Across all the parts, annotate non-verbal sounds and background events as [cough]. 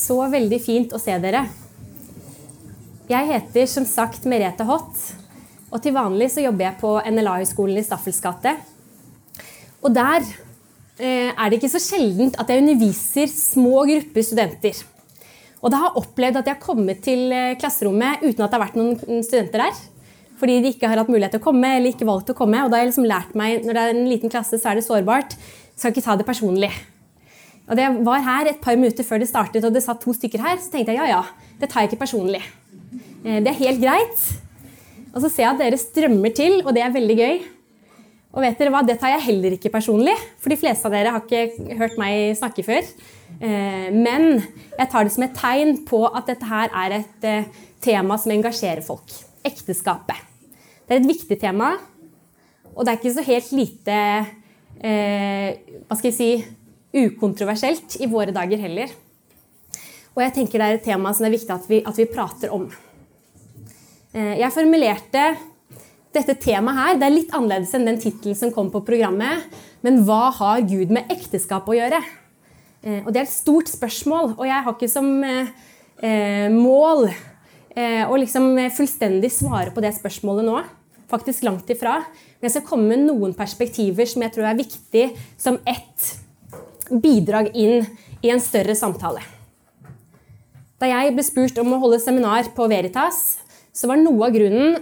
Så veldig fint å se dere. Jeg heter som sagt Merete Hott, og til vanlig så jobber jeg på NLA-høgskolen i Staffels gate. Og der eh, er det ikke så sjeldent at jeg underviser små grupper studenter. Og da har jeg opplevd at jeg har kommet til eh, klasserommet uten at det har vært noen studenter der. Fordi de ikke har hatt mulighet til å komme eller ikke valgt å komme. Og da har jeg liksom lært meg når det er en liten klasse, så er det sårbart. Skal ikke ta det personlig. Og det var her et par minutter før det startet, og det satt to stykker her. Så tenkte jeg ja, ja, det tar jeg ikke personlig. Eh, det er helt greit. Og så ser jeg at dere strømmer til, og det er veldig gøy. Og vet dere hva, det tar jeg heller ikke personlig, for de fleste av dere har ikke hørt meg snakke før. Eh, men jeg tar det som et tegn på at dette her er et eh, tema som engasjerer folk. Ekteskapet. Det er et viktig tema, og det er ikke så helt lite Hva skal jeg si ukontroversielt i våre dager heller. Og jeg tenker det er et tema som det er viktig at vi, at vi prater om. Jeg formulerte dette temaet her, det er litt annerledes enn den tittelen som kom på programmet. Men hva har Gud med ekteskap å gjøre? Og Det er et stort spørsmål, og jeg har ikke som eh, mål eh, å liksom fullstendig svare på det spørsmålet nå. Faktisk langt ifra. Men jeg skal komme med noen perspektiver som jeg tror er viktig som ett bidrag inn i en større samtale. Da jeg ble spurt om å holde seminar på Veritas, så var noe av grunnen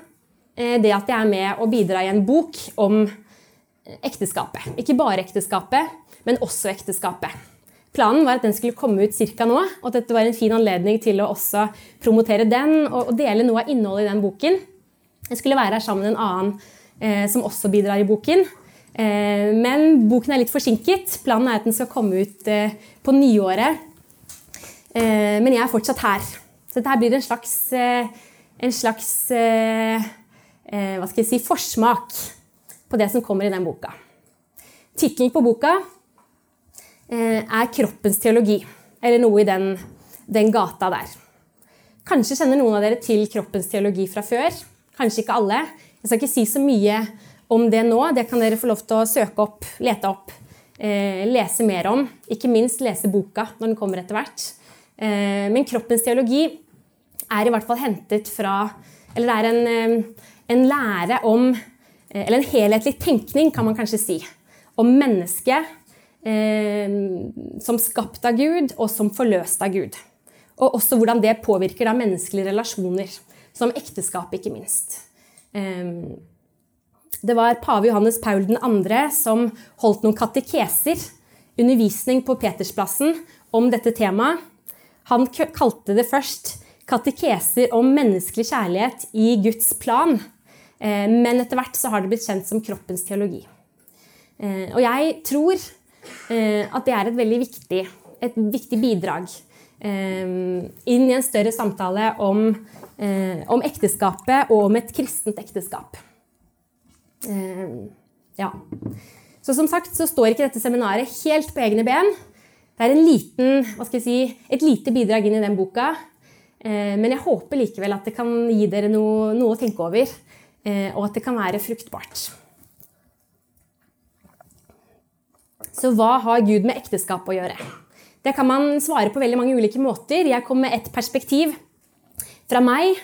det at jeg er med og bidrar i en bok om ekteskapet. Ikke bare ekteskapet, men også ekteskapet. Planen var at den skulle komme ut ca. nå, og at dette var en fin anledning til å også promotere den og dele noe av innholdet i den boken. Jeg skulle være her sammen med en annen eh, som også bidrar i boken. Eh, men boken er litt forsinket. Planen er at den skal komme ut eh, på nyåret. Eh, men jeg er fortsatt her. Så dette blir en slags, en slags hva skal jeg si, forsmak på det som kommer i den boka. Tittelen på boka er 'Kroppens teologi', eller noe i den, den, gata der. Kanskje kjenner noen av dere til kroppens teologi fra før. Kanskje ikke alle. Jeg skal ikke si så mye om det nå. Det kan dere få lov til å søke opp, lete opp, lese mer om. Ikke minst lese boka når den kommer etter hvert. men kroppens teologi er i hvert fall hentet fra Eller det er en en lære om Eller en helhetlig tenkning, kan man kanskje si. Om mennesket eh, som skapt av Gud, og som forløst av Gud. Og også hvordan det påvirker da menneskelige relasjoner. Som ekteskap, ikke minst. Eh, det var pave Johannes Paul 2. som holdt noen katekeser, undervisning på Petersplassen, om dette temaet. Han kalte det først katekeser om menneskelig kjærlighet i Guds plan. Men etter hvert så har det blitt kjent som kroppens teologi. Og jeg tror at det er et veldig viktig, et viktig bidrag inn i en større samtale om, om ekteskapet og om et kristent ekteskap. Ja. Så som sagt så står ikke dette seminaret helt på egne ben. Det er liten, si, et lite bidrag inn i den boka. Men jeg håper likevel at det kan gi dere noe, noe å tenke over Eh, og at det kan være fruktbart. Så hva har Gud med ekteskap å gjøre? Det kan man svare på veldig mange ulike måter. Jeg kom med ett perspektiv fra meg.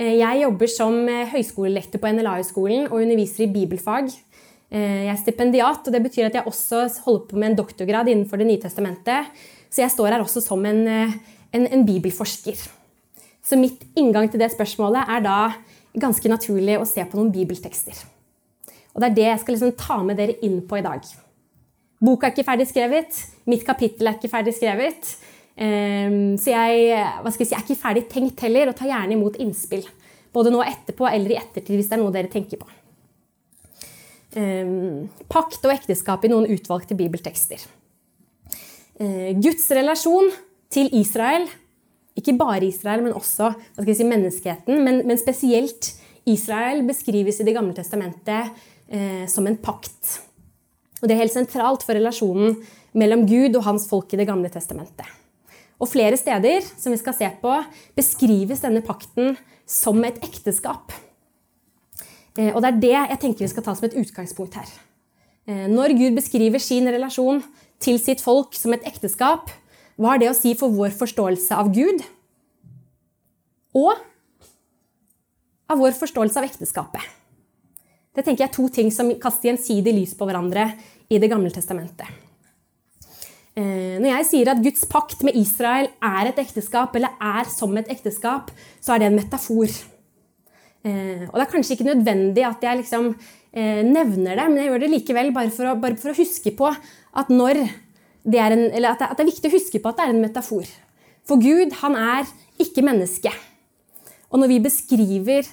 Eh, jeg jobber som eh, høyskolelektor på NLA-høgskolen og underviser i bibelfag. Jeg er stipendiat, og det betyr at jeg også holder på med en doktorgrad innenfor Det nye testamentet. Så jeg står her også som en, en, en bibelforsker. Så mitt inngang til det spørsmålet er da ganske naturlig å se på noen bibeltekster. Og Det er det jeg skal liksom ta med dere inn på i dag. Boka er ikke ferdig skrevet. Mitt kapittel er ikke ferdig skrevet. Um, så jeg, jeg, si, jeg er ikke ferdig tenkt heller, og tar gjerne imot innspill. Både nå etterpå eller i ettertid, hvis det er noe dere tenker på. Um, pakt og ekteskap i noen utvalgte bibeltekster. Uh, Guds relasjon til Israel, ikke bare Israel, men også si, menneskeheten, men, men, spesielt Israel, beskrives i Det gamle testamentet eh, som en pakt. Og Det er helt sentralt for relasjonen mellom Gud og hans folk i Det gamle testamentet. Og Flere steder som vi skal se på, beskrives denne pakten som et ekteskap. Eh, og Det er det jeg tenker vi skal ta som et utgangspunkt her. Eh, når Gud beskriver sin relasjon til sitt folk som et ekteskap, hva har det å si for vår forståelse av Gud? Og av vår forståelse av ekteskapet? Det tenker jeg er to ting som kaster gjensidig lys på hverandre i Det gamle testamentet. Eh, når jeg sier at Guds pakt med Israel er et ekteskap, eller er som et ekteskap, så er det en metafor. Eh, og det er kanskje ikke nødvendig at jeg liksom eh, nevner det, men jeg gjør det likevel bare for å, bare for å huske på at når det er en, eller at det, at det er viktig å huske på at det er en metafor. For Gud, han er ikke menneske. Og når vi beskriver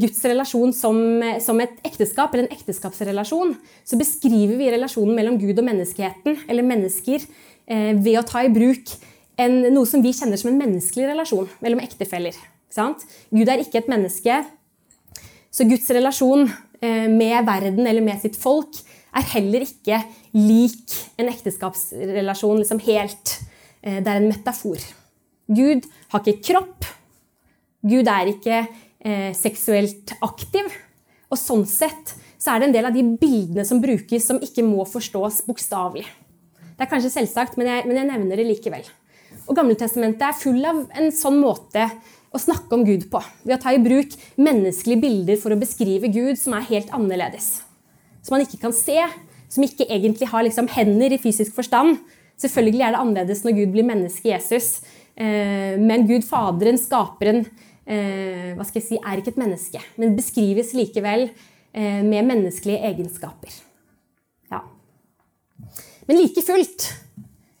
Guds relasjon som, som, et ekteskap, eller en ekteskapsrelasjon, så beskriver vi relasjonen mellom Gud og menneskeheten, eller mennesker, eh, ved å ta i bruk en, noe som vi kjenner som en menneskelig relasjon mellom ektefeller. Gud er ikke et menneske, så Guds relasjon eh, med verden eller med sitt folk er heller ikke lik en ekteskapsrelasjon liksom helt. Eh, det er en metafor. Gud har ikke kropp. Gud er ikke eh, seksuelt aktiv. Og sånn sett så er det en del av de bildene som brukes, som ikke må forstås bokstavelig. Det er kanskje selvsagt, men jeg, men jeg nevner det likevel. Og Gammeltestamentet er full av en sånn måte å snakke om Gud på. Ved å ta i bruk menneskelige bilder for å beskrive Gud som er helt annerledes. Som man ikke kan se, som ikke egentlig har liksom hender i fysisk forstand. Selvfølgelig er det annerledes når Gud blir menneske Jesus. Eh, men Gud Faderen, skaperen, eh, hva skal jeg si, er ikke et menneske, men beskrives likevel eh, med menneskelige egenskaper. Ja. Men like fullt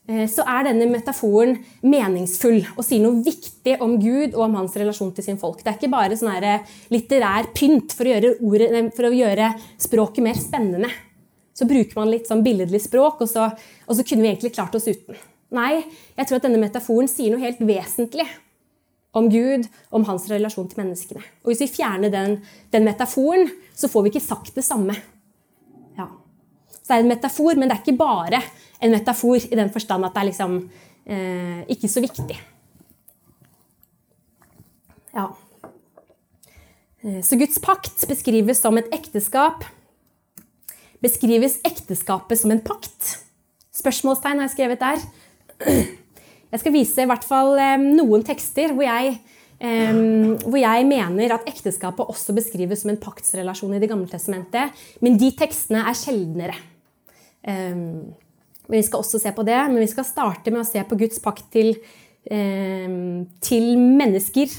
eh, så er denne metaforen meningsfull og sier noe viktig om Gud og om hans relasjon til sin folk. Det er ikke bare sånn eh, litterær pynt for å, gjøre ordet, for å gjøre språket mer spennende. Så bruker man litt sånn billedlig språk, og så, og så kunne vi egentlig klart oss uten. Nei, jeg tror at denne metaforen sier noe helt vesentlig om Gud, om hans relasjon til menneskene. Og Hvis vi fjerner den, den metaforen, så får vi ikke sagt det samme. Ja. Så det er en metafor, men det er ikke bare en metafor i den forstand at det er liksom eh, ikke så viktig. Ja. Eh, så Guds pakt beskrives som et ekteskap. Beskrives ekteskapet som en pakt? Spørsmålstegn har jeg skrevet der. [clears throat] Jeg skal vise i hvert fall noen tekster hvor jeg, hvor jeg mener at ekteskapet også beskrives som en paktsrelasjon i Det gamle testamentet. Men de tekstene er sjeldnere. Vi skal også se på det, men vi skal starte med å se på Guds pakt til, til mennesker,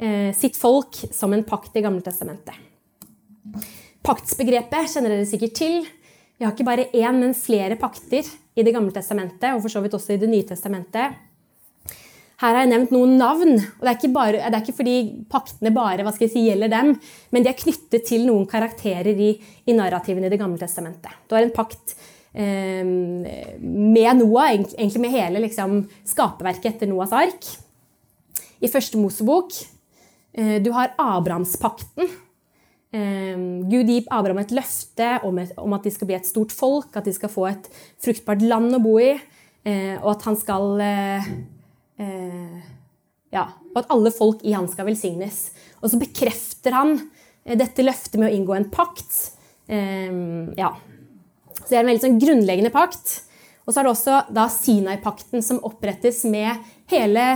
eh, sitt folk, som en pakt i Gamle testamentet. Paktsbegrepet kjenner dere sikkert til. Vi har ikke bare én, men flere pakter i Det gamle testamentet, og for så vidt også i Det nye testamentet. Her har jeg nevnt noen navn. og Det er ikke, bare, det er ikke fordi paktene bare hva skal jeg si, gjelder dem, men de er knyttet til noen karakterer i, i narrativene i Det gamle testamentet. Du har en pakt eh, med Noah, egentlig med hele liksom, skaperverket etter Noahs ark. I første Mosebok. Eh, du har Abrahamspakten. Eh, Gud gir Abraham et løfte om, et, om, at de skal bli et stort folk, at de skal få et fruktbart land å bo i, eh, og at han skal eh, ja, og at alle folk i han skal velsignes. Og så bekrefter han eh, dette løftet med å inngå en pakt. Eh, ja. Så det er en veldig sånn grunnleggende pakt. Og så er det også Sinai-pakten som opprettes med hele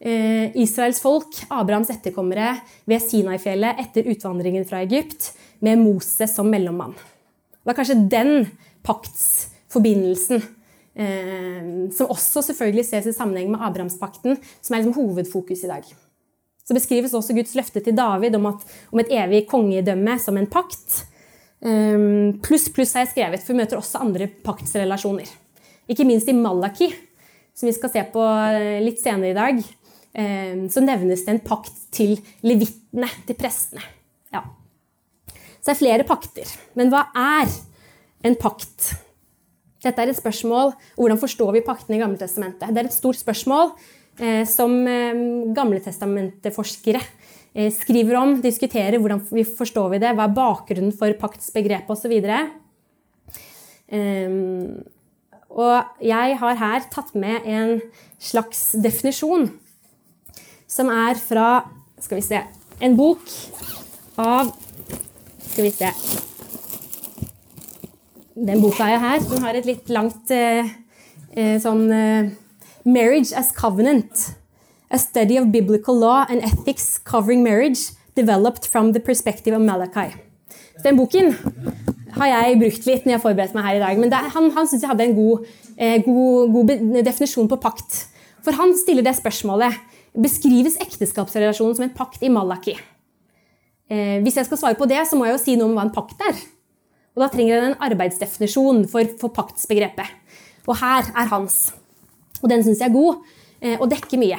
eh, Israels folk, Abrahams etterkommere, ved Sinai-fjellet etter utvandringen fra Egypt, med Moses som mellommann. Det var kanskje den paktsforbindelsen Eh, som også selvfølgelig ses i sammenheng med Abrahamspakten, som er liksom hovedfokus i dag. Så beskrives også Guds løfte til David om, at, om et evig kongedømme som en pakt. Um, pluss pluss har jeg skrevet, for vi møter også andre paktsrelasjoner. Ikke minst i Malaki, som vi skal se på eh, litt senere i dag, um, så nevnes det en pakt til levittene, til prestene. Ja. Så det er flere pakter. Men hva er en pakt? Dette er et spørsmål hvordan forstår vi paktene i Gamletestamentet. Det er et stort spørsmål eh, som eh, Gamletestamentet-forskere Eh, skriver om, diskuterer hvordan vi forstår vi det, hva er bakgrunnen for paktsbegrepet osv. Um, og jeg har her tatt med en slags definisjon som er fra Skal vi se En bok av Skal vi se Den boka jeg her. Den har et litt langt eh, eh, sånn eh, Marriage as Covenant. A study of biblical law and ethics covering marriage developed from the perspective of Malachi. Den boken har jeg brukt litt når jeg har forberedt meg her i dag. Men er, han, han syns jeg hadde en god, eh, god, god, definisjon på pakt. For han stiller det spørsmålet Beskrives ekteskapsrelasjonen som en pakt i Malaki? Eh, hvis jeg skal svare på det, så må jeg jo si noe om hva en pakt er. Og da trenger jeg en arbeidsdefinisjon for, for paktsbegrepet. Og her er hans. Og den syns jeg er god, eh, og dekker mye.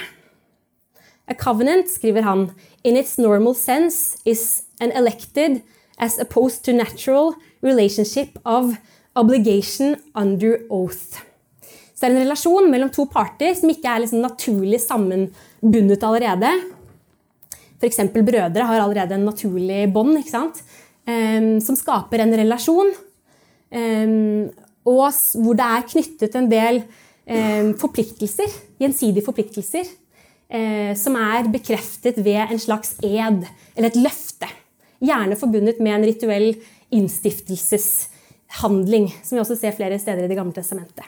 A covenant, skriver han, in its normal sense is an elected as opposed to natural relationship of obligation under oath. Så det er en relasjon mellom to parter som ikke er liksom naturlig sammenbundet allerede. F.eks. brødre har allerede en naturlig bånd um, som skaper en relasjon. Og hvor det er knyttet en del forpliktelser, gjensidige forpliktelser eh, som er bekreftet ved en slags ed, eller et løfte. Gjerne forbundet med en rituell innstiftelseshandling, som vi også ser flere steder i Det gamle testamentet.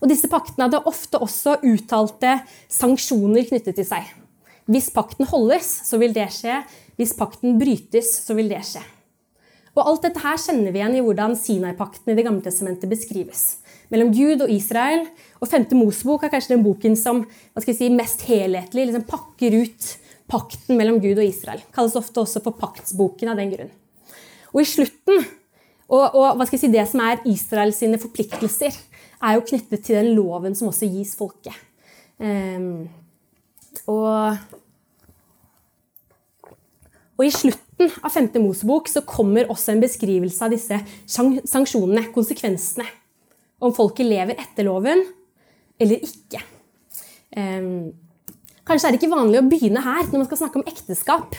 Og disse paktene hadde ofte også uttalte sanksjoner knyttet til seg. Hvis pakten holdes, så vil det skje. Hvis pakten brytes, så vil det skje. Og Alt dette her kjenner vi igjen i hvordan Sinai-pakten i Det gamle testamentet beskrives mellom Gud og Israel. Og Femte Mosebok er kanskje den boken som si, mest helhetlig liksom pakker ut pakten mellom Gud og Israel. Kalles ofte også for paktsboken av den grunn. Og i slutten, og, og si, det som er Israels forpliktelser, er jo knyttet til den loven som også gis folket. Um, og, og, i slutten av 5. Mosebok så kommer også en beskrivelse av disse sanksjonene, konsekvensene om folket lever etter loven eller ikke. Um, kanskje er det ikke vanlig å begynne her når man skal snakke om ekteskap.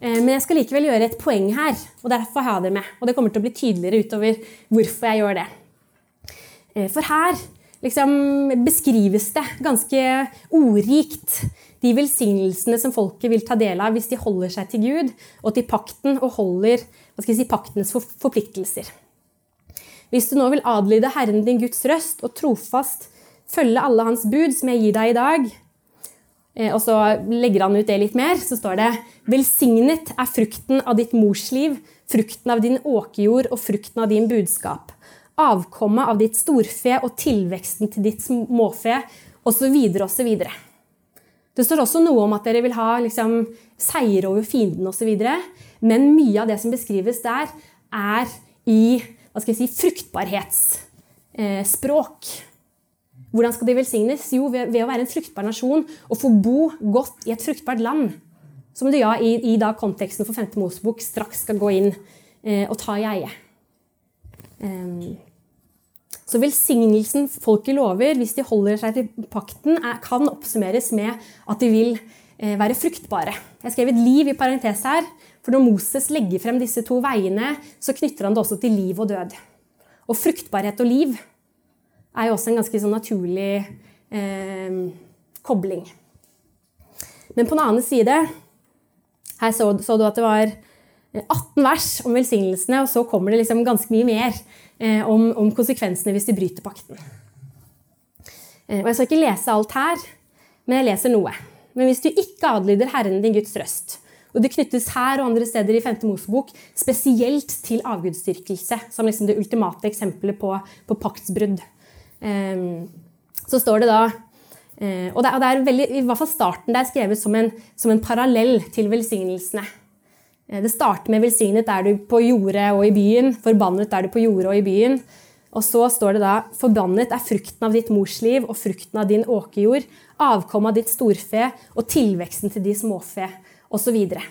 Um, men jeg skal likevel gjøre et poeng her, og derfor har jeg det med. Og det kommer til å bli tydeligere utover hvorfor jeg gjør det. Uh, for her liksom, beskrives det ganske ordrikt de velsignelsene som folket vil ta del av hvis de holder seg til Gud og til pakten og holder si, paktens forpliktelser. Hvis du nå vil adlyde Herren din Guds røst og trofast følge alle hans bud som jeg gir deg i dag, eh, og så legger han ut det litt mer, så står det Velsignet er frukten av ditt morsliv, frukten av din åkerjord og frukten av din budskap. Avkommet av ditt storfe og tilveksten til ditt småfe, osv., osv. Det står også noe om at dere vil ha liksom, seier over fienden osv., men mye av det som beskrives der, er i si, fruktbarhetsspråk. Hvordan skal de velsignes? Jo, ved, ved, å være en fruktbar nasjon og få bo godt i et fruktbart land. Som du ja, i, i da konteksten for 5. Mosebok straks skal gå inn eh, og ta i eie. Um, så velsignelsen folket lover, hvis de holder seg til pakten, er, kan oppsummeres med at de vil eh, være fruktbare. Jeg skrev et liv i parentes her, for når Moses legger frem disse to veiene, så knytter han det også til liv og død. Og fruktbarhet og liv er jo også en ganske sånn naturlig eh, kobling. Men på den annen side Her så, så, du at det var 18 vers om velsignelsene, og så kommer det liksom ganske mye mer eh, om, om, konsekvensene hvis de bryter pakten. Eh, og Jeg skal ikke lese alt her, men jeg leser noe. Men hvis du ikke adlyder Herren din Guds røst, og det knyttes her og andre steder i 5. Mosebok spesielt til avgudsdyrkelse, som liksom det ultimate eksempelet på, på paktsbrudd. Um, så står det da og det, er veldig, i hvert fall starten der skrevet som en, som en parallell til velsignelsene. Eh, det starter med 'velsignet er du på jordet og i byen', 'forbannet er du på jordet og i byen'. Og så står det da 'forbannet er frukten av ditt morsliv og frukten av din åkerjord', 'avkommet av ditt storfe og tilveksten til de småfe', osv. Så,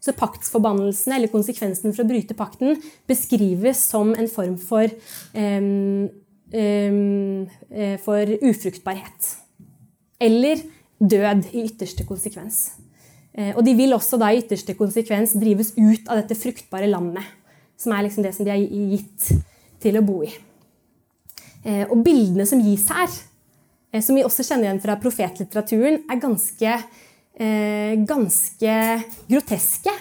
så paktsforbannelsene, eller konsekvensen for å bryte pakten, beskrives som en form for, um, um, for ufruktbarhet. Eller død i ytterste konsekvens. Eh, og de vil også da i ytterste konsekvens drives ut av dette fruktbare landet, som er liksom det som de er gitt til å bo i. Eh, og bildene som gis her, eh, som vi også kjenner igjen fra profetlitteraturen, er ganske, ganske groteske.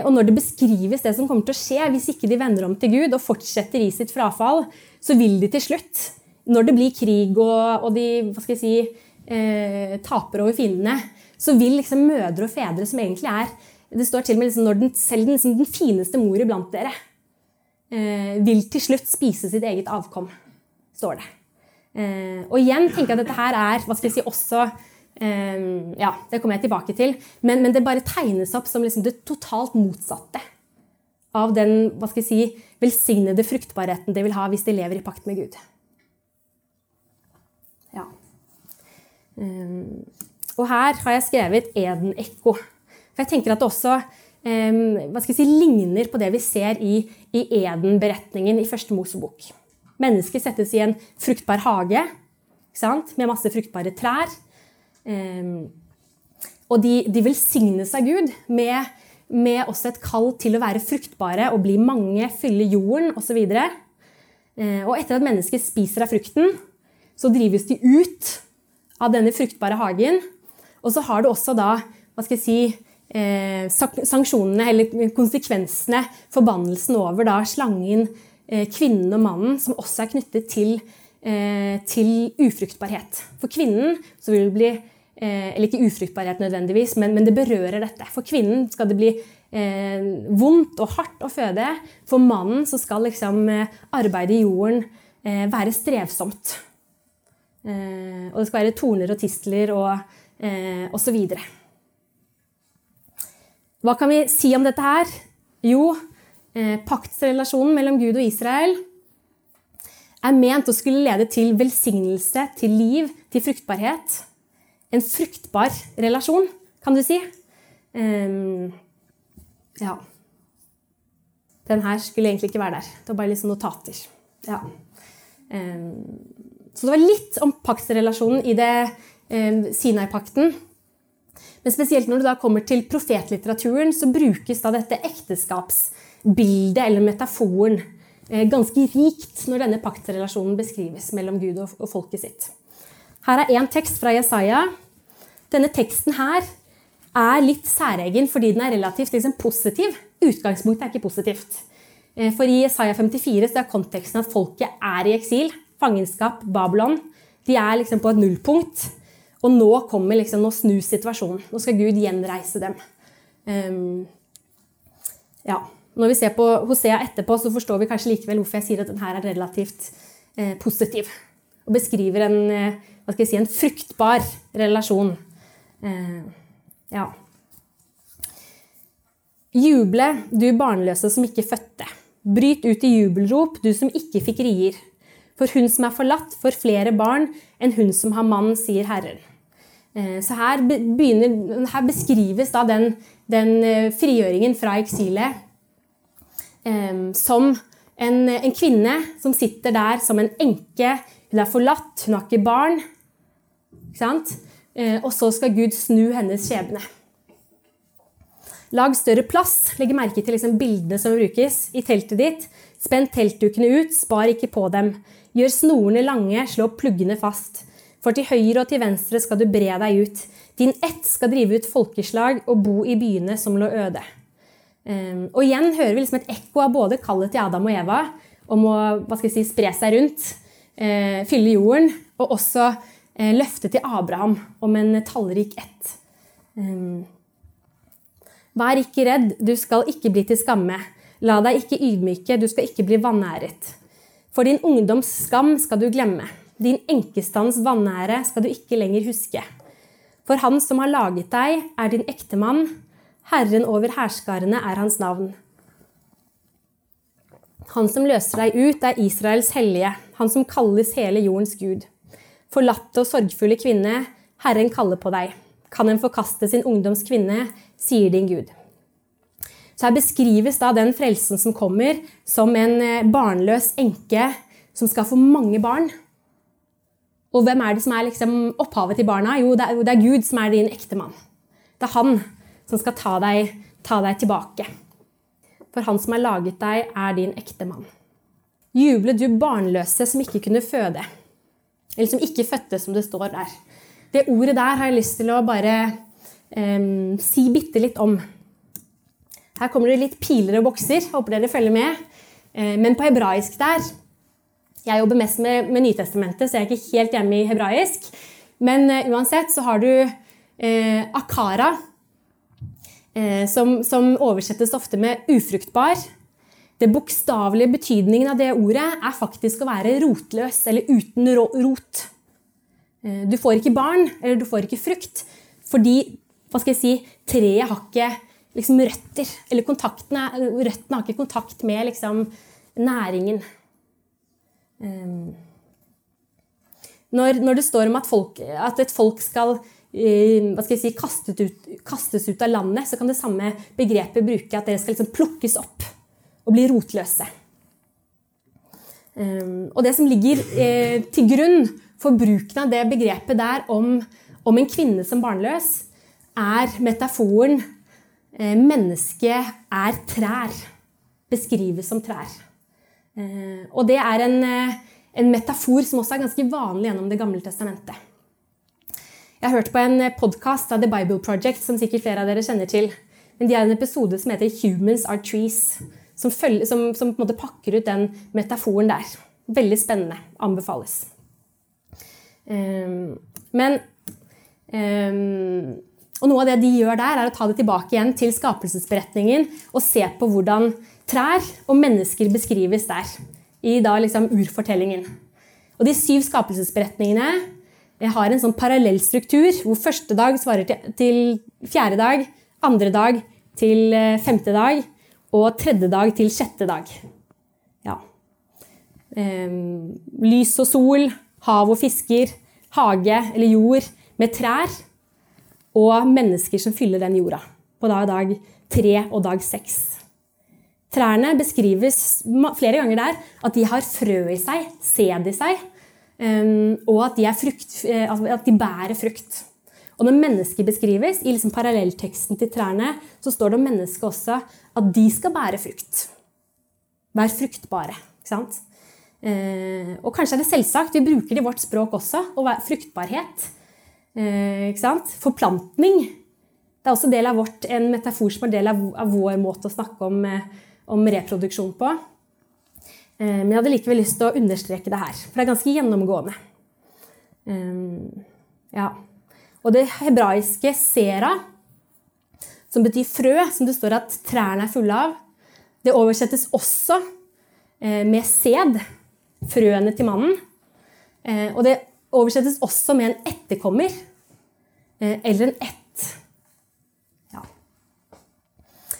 Og når det beskrives det som kommer til å skje hvis ikke de vender om til Gud og fortsetter i sitt frafall, så vil de til slutt, når det blir krig og, og de hva skal jeg si, taper over fiendene, så vil liksom mødre og fedre som egentlig er Det står til og med liksom den, selv den, liksom den fineste mor iblant dere eh, vil til slutt spise sitt eget avkom, står det. Eh, og igjen tenker jeg at dette her er hva skal jeg si, også eh, Ja, det kommer jeg tilbake til. Men, men det bare tegnes opp som liksom det totalt motsatte av den hva skal jeg si, velsignede fruktbarheten de vil ha hvis de lever i pakt med Gud. Ja. Og her har jeg skrevet Eden-ekko. For jeg tenker at det også um, si, ligner på det vi ser i, i Eden-beretningen i første Mosebok. Mennesker settes i en fruktbar hage med masse fruktbare trær. Og de, de velsignes av Gud med, med, også et kall til å være fruktbare og bli mange, fylle jorden osv. Og, uh, og etter at mennesker spiser av frukten, så drives de ut av denne fruktbare hagen. Og så har du også da hva skal jeg si, eh, sanksjonene, eller konsekvensene, forbannelsen over da slangen, eh, kvinnen og mannen, som også er knyttet til, eh, til ufruktbarhet. For kvinnen så vil det bli eh, Eller ikke ufruktbarhet nødvendigvis, men, men, det berører dette. For kvinnen skal det bli eh, vondt og hardt å føde. For mannen så skal liksom eh, arbeidet i jorden være strevsomt. Og det skal være torner og tistler og eh, osv. Hva kan vi si om dette her? Jo, eh, paktsrelasjonen mellom Gud og Israel er ment å skulle lede til velsignelse, til liv, til fruktbarhet. En fruktbar relasjon, kan du si. Um, ja. Den her skulle egentlig ikke være der. Det var bare sånn notater. Ja. Um, så det var litt om paktsrelasjonen i det Sinai-pakten. Men spesielt når det da kommer til profetlitteraturen, så brukes da dette ekteskapsbildet eller metaforen eh, ganske rikt når denne paktrelasjonen beskrives mellom Gud og folket sitt. Her er én tekst fra Jesaja. Denne teksten her er litt særegen fordi den er relativt liksom, positiv. Utgangspunktet er ikke positivt. Eh, for i Jesaja 54 så er konteksten at folket er i eksil fangenskap, Babylon, de er liksom på et nullpunkt. Og nå kommer liksom, nå snus situasjonen. Nå skal Gud gjenreise dem. Um, ja. Når vi ser på Hosea etterpå, så forstår vi kanskje likevel hvorfor jeg sier at denne er relativt eh, positiv. Og beskriver en, eh, si, en fruktbar relasjon. Eh, ja. Juble, du barnløse som ikke fødte. Bryt ut i jubelrop, du som ikke fikk rier. For hun som er forlatt, får flere barn enn hun som har mann, sier Herren. Eh, så her, begynner, her beskrives da den, den, eh, frigjøringen fra eksilet eh, som en, en, kvinne som sitter der som en enke. Hun er forlatt, hun har ikke barn. Ikke og så skal Gud snu hennes skjebne. Lag større plass. Legg merke til liksom bildene som brukes i teltet ditt. Spenn teltdukene ut, spar ikke på dem. Gjør snorene lange, slå pluggene fast. For til høyre og til venstre skal du bre deg ut. Din ett skal drive ut folkeslag og bo i byene som lå øde. Ehm, og igjen hører vi liksom et ekko av både kallet til Adam og Eva om å si, spre seg rundt, eh, fylle jorden, og også eh, løftet til Abraham om en tallrik ett. Ehm, vær ikke redd, du skal ikke bli til skamme. La deg ikke ydmyke, du skal ikke bli vanæret. For din ungdoms skam skal du glemme. Din enkestands vanære skal du ikke lenger huske. For han som har laget deg, er din ektemann. Herren over hærskarene er hans navn. Han som løser deg ut, er Israels hellige, han som kalles hele jordens gud. Forlatte og sorgfulle kvinne, Herren kaller på deg. Kan en forkaste sin ungdoms kvinne, sier din Gud. Så her beskrives da den frelsen som kommer, som en eh, barnløs enke som skal få mange barn. Og hvem er det som er liksom opphavet til barna? Jo, det er, det er Gud som er din ektemann. Det er han som skal ta deg, ta deg tilbake. For han som har laget deg, er din ektemann. Juble du barnløse som ikke kunne føde. Eller som ikke fødte, som det står der. Det ordet der har jeg lyst til å bare um, si bitte litt om. Her kommer det litt piler og bokser. Håper dere følger med. Uh, men på hebraisk der Jeg jobber mest med, med Nytestamentet, så jeg er ikke helt hjemme i hebraisk. Men uh, uansett så har du uh, akara, som, som oversettes ofte med ufruktbar. Det bokstavelige betydningen av det ordet er faktisk å være rotløs eller uten rot. Du får ikke barn, eller du får ikke frukt, fordi hva skal jeg si, treet har ikke liksom, røtter. Eller røttene har ikke kontakt med liksom, næringen. Um, når, når, det står om at, folk, at et folk skal uh, hva skal jeg si, kastes ut, kastes ut, av landet, så kan det samme begrepet bruke at dere skal liksom, plukkes opp og bli rotløse. Um, og det som ligger uh, til grunn for bruken av det begrepet der om, om en kvinne som barnløs, er metaforen eh, 'mennesket er trær'. Beskrives som trær. Eh, og det er en, eh, en, metafor som også er ganske vanlig gjennom Det gamle testamentet. Jeg har hørt på en podkast av The Bible Project, som sikkert flere av dere kjenner til. Men de har en episode som heter 'Humans are trees', som, følger, som, som på en måte pakker ut den metaforen der. Veldig spennende. Anbefales. Um, men ehm, og noe av det de gjør der, er å ta det tilbake igjen til skapelsesberetningen og se på hvordan trær og mennesker beskrives der. I da liksom urfortellingen. Og de syv skapelsesberetningene har en sånn parallell struktur, hvor første dag svarer til, fjerde dag, andre dag til eh, femte dag og tredje dag til sjette dag. Ja. Um, lys og sol, hav og fisker, hage eller jord med trær og mennesker som fyller den jorda. På dag, tre og dag seks. Trærne beskrives flere ganger der at de har frø i seg, sæd i seg, um, og at de, frukt, eh, altså at de, bærer frukt. Og når mennesker beskrives i liksom parallellteksten til trærne, så står det om mennesket også at de skal bære frukt. Vær fruktbare. ikke sant? Eh, og kanskje er det selvsagt, vi bruker det i vårt språk også, og fruktbarhet. Eh, ikke sant? Forplantning. Det er også del av vårt, en metafor som er del av, vår måte å snakke om, eh, om reproduksjon på. Eh, men jeg hadde likevel lyst til å understreke det her, for det er ganske gjennomgående. Ja. Og det hebraiske sera, som betyr frø, som det står at trærne er fulle av, det oversettes også med sæd frøene til mannen. Og det oversettes også med en etterkommer eh, eller en ett. Ja.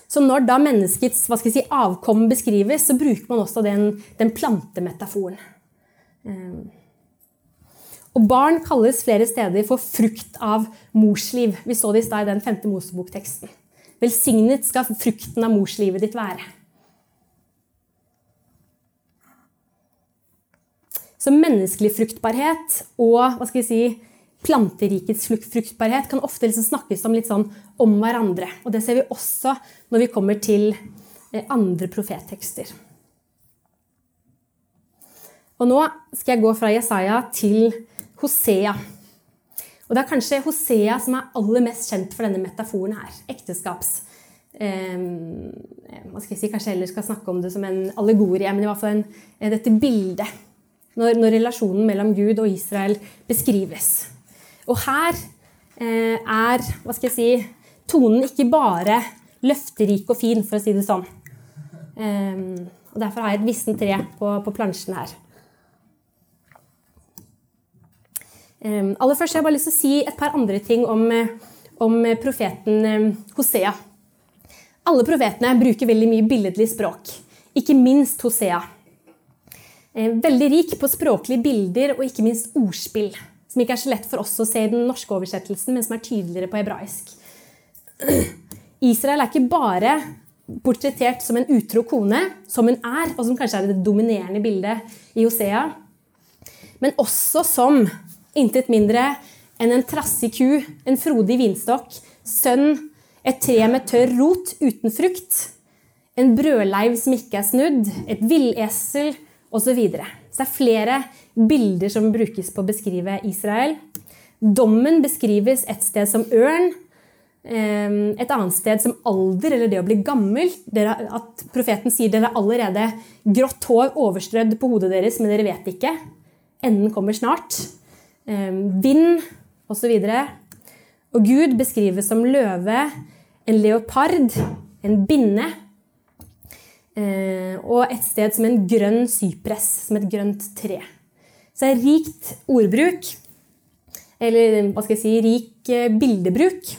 Så når da menneskets si, avkom beskrives, så bruker man også den, den plantemetaforen. Eh, og barn kalles flere steder for frukt av morsliv. Vi så det i stad i den femte Mosebok-teksten. Velsignet skal frukten av morslivet ditt være. Så menneskelig fruktbarhet og hva skal jeg si, planterikets fruktbarhet kan ofte liksom snakkes om litt sånn om hverandre. Og det ser vi også når vi kommer til eh, andre profettekster. Og nå skal jeg gå fra Jesaja til Hosea. Og det er kanskje Hosea som er aller mest kjent for denne metaforen her. Ekteskaps. Eh, hva skal jeg si, Kanskje heller skal snakke om det som en allegorie, men i hvert fall en, dette bildet når, når relasjonen mellom Gud og Israel beskrives. Og her eh, er hva skal jeg si, tonen ikke bare løfterik og fin, for å si det sånn. Eh, og Derfor har jeg et vissent tre på, på plansjen her. Eh, aller først har jeg bare lyst til å si et par andre ting om, om profeten eh, Hosea. Alle profetene bruker veldig mye billedlig språk, ikke minst Hosea. Eh, veldig rik på språklige bilder og ikke minst ordspill, som ikke er så lett for oss å se i den norske oversettelsen, men som er tydeligere på hebraisk. [clears throat] Israel er ikke bare portrettert som en utro kone, som hun er, og som kanskje er det dominerende bildet i Hosea, men også som intet mindre enn en trassig ku, en frodig vinstokk, sønn, et tre med tørr rot uten frukt, en brødleiv som ikke er snudd, et villesel osv. Så, så det er flere bilder som brukes på å beskrive Israel. Dommen beskrives et sted som ørn, Ehm, et annet sted som alder, eller det å bli gammel. At profeten sier dere har allerede grått hår overstrødd på hodet deres, men dere vet ikke. Enden kommer snart. Ehm, vind osv. Og, og Gud beskrives som løve, en leopard, en binne. Ehm, og et sted som en grønn sypress, som et grønt tre. Så det er rikt ordbruk, eller hva skal jeg si, rik eh, bildebruk.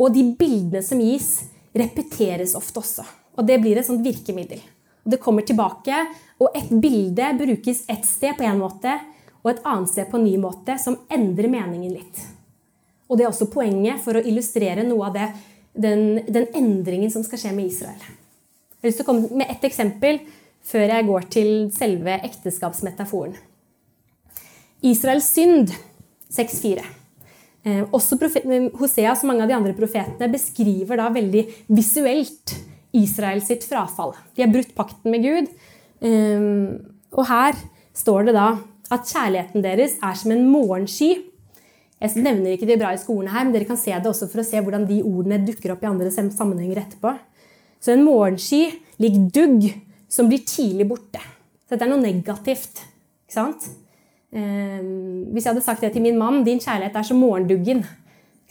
Og de bildene som gis, repeteres ofte også. Og det blir et sånt virkemiddel. Og det kommer tilbake, og et bilde brukes ett sted på én måte og et annet sted på en ny måte, som endrer meningen litt. Og det er også poenget for å illustrere noe av det, den, den endringen som skal skje med Israel. Jeg har lyst til å komme med ett eksempel før jeg går til selve ekteskapsmetaforen. Israels synd 6.4. Eh, også Hosea, som mange av de andre profetene, beskriver da veldig visuelt Israels frafall. De har brutt pakten med Gud. Eh, og her står det da at kjærligheten deres er som en morgensky. Jeg nevner ikke de hebraiske ordene her, men dere kan se det også for å se hvordan de ordene dukker opp i andre sammenhenger etterpå. Så en morgensky lik dugg som blir tidlig borte. Så dette er noe negativt. ikke sant? Ehm, hvis jeg hadde sagt det til min mann Din kjærlighet er som morgenduggen.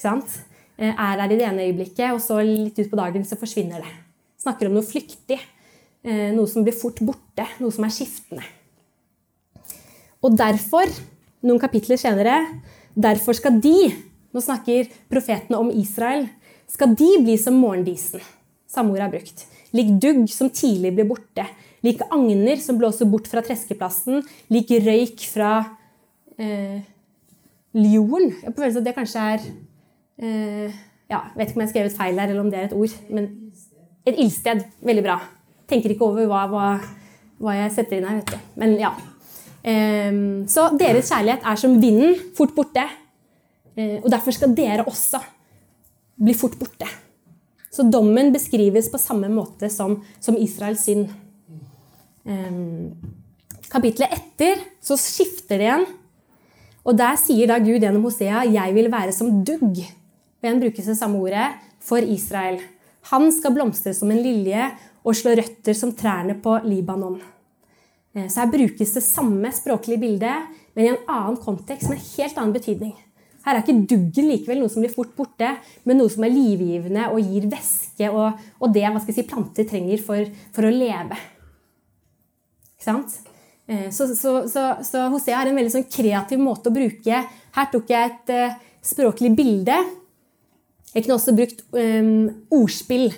Eh, er der i det ene øyeblikket, og så litt ut på dagen så forsvinner det. Snakker om noe flyktig. Eh, noe som blir fort borte. Noe som er skiftende. Og derfor, noen kapitler senere, derfor skal de Nå snakker profetene om Israel. Skal de bli som morgendisen? Samme ord er brukt. Lik dugg som tidlig blir borte lik agner som blåser bort fra treskeplassen, lik røyk fra eh, ljorden. Jeg på følelsen at det kanskje er eh, ja, Vet ikke om jeg har skrevet feil her, eller om det er et ord. Men et ildsted. Veldig bra. Tenker ikke over hva, hva, hva jeg setter inn her. vet du. Men ja. Eh, så deres kjærlighet er som vinden, fort borte. Eh, og derfor skal dere også bli fort borte. Så dommen beskrives på samme måte som, som Israels synd. Um, kapitlet etter så skifter det igjen. Og der sier da Gud gjennom Hosea 'Jeg vil være som dugg'. Og igjen brukes det samme ordet for Israel. Han skal blomstre som en lilje og slå røtter som trærne på Libanon. Eh, så her brukes det samme språklige bildet, men i en annen kontekst med en helt annen betydning. Her er ikke duggen likevel noe som blir fort borte, men noe som er livgivende og gir væske og, og det si, planter trenger for, for å leve. Eh, så, så, så, så, Hosea har en veldig sånn kreativ måte å bruke. Her tok jeg et uh, språklig bilde. Jeg kunne også brukt um, ordspill.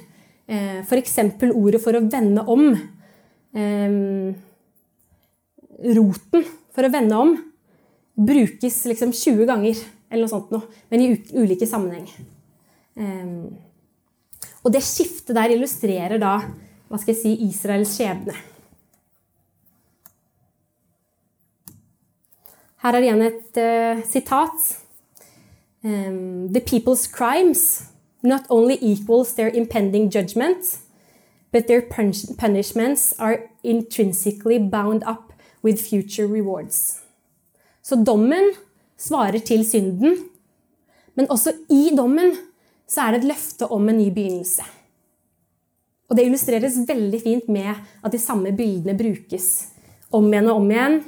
Uh, F.eks. ordet for å vende om. Um, roten for å vende om brukes liksom 20 ganger, eller noe sånt noe, men i ulike sammenheng. Um, og det skiftet der illustrerer da hva skal jeg si, Israels skjebne. Her er igjen et uh, sitat. Um, The people's crimes not only equals their impending judgment, but their punishments are intrinsically bound up with future rewards. Så dommen svarer til synden, men også i dommen så er det et løfte om en ny begynnelse. Og Det illustreres veldig fint med at de samme bildene brukes om igjen og om igjen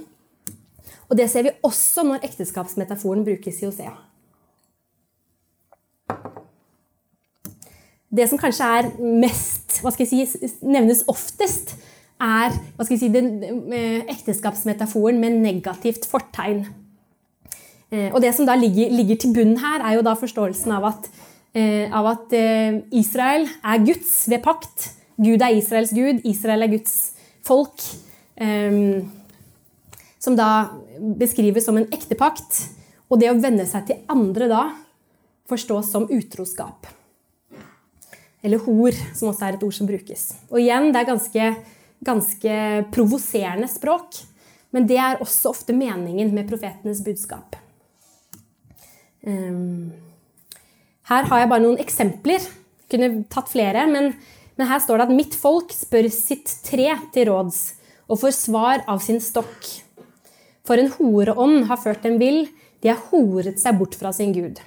og det ser vi også når ekteskapsmetaforen brukes i Osea. Det som kanskje er mest hva skal jeg si, nevnes oftest, er hva skal jeg si, den eh, ekteskapsmetaforen med negativt fortegn. Eh, og det som da ligger, ligger til bunnen her, er jo da forståelsen av at eh, av at eh, Israel er Guds ved pakt. Gud er Israels gud, Israel er Guds folk. Eh, som da beskrives som en ektepakt. Og det å venne seg til andre da forstås som utroskap. Eller hor, som også er et ord som brukes. Og igjen, det er ganske, ganske provoserende språk. Men det er også ofte meningen med profetenes budskap. Um, her har jeg bare noen eksempler. Jeg kunne tatt flere, men, men, her står det at mitt folk spør sitt tre til råds og får svar av sin stokk. For en horeånd har ført dem vill, de har horet seg bort fra sin Gud.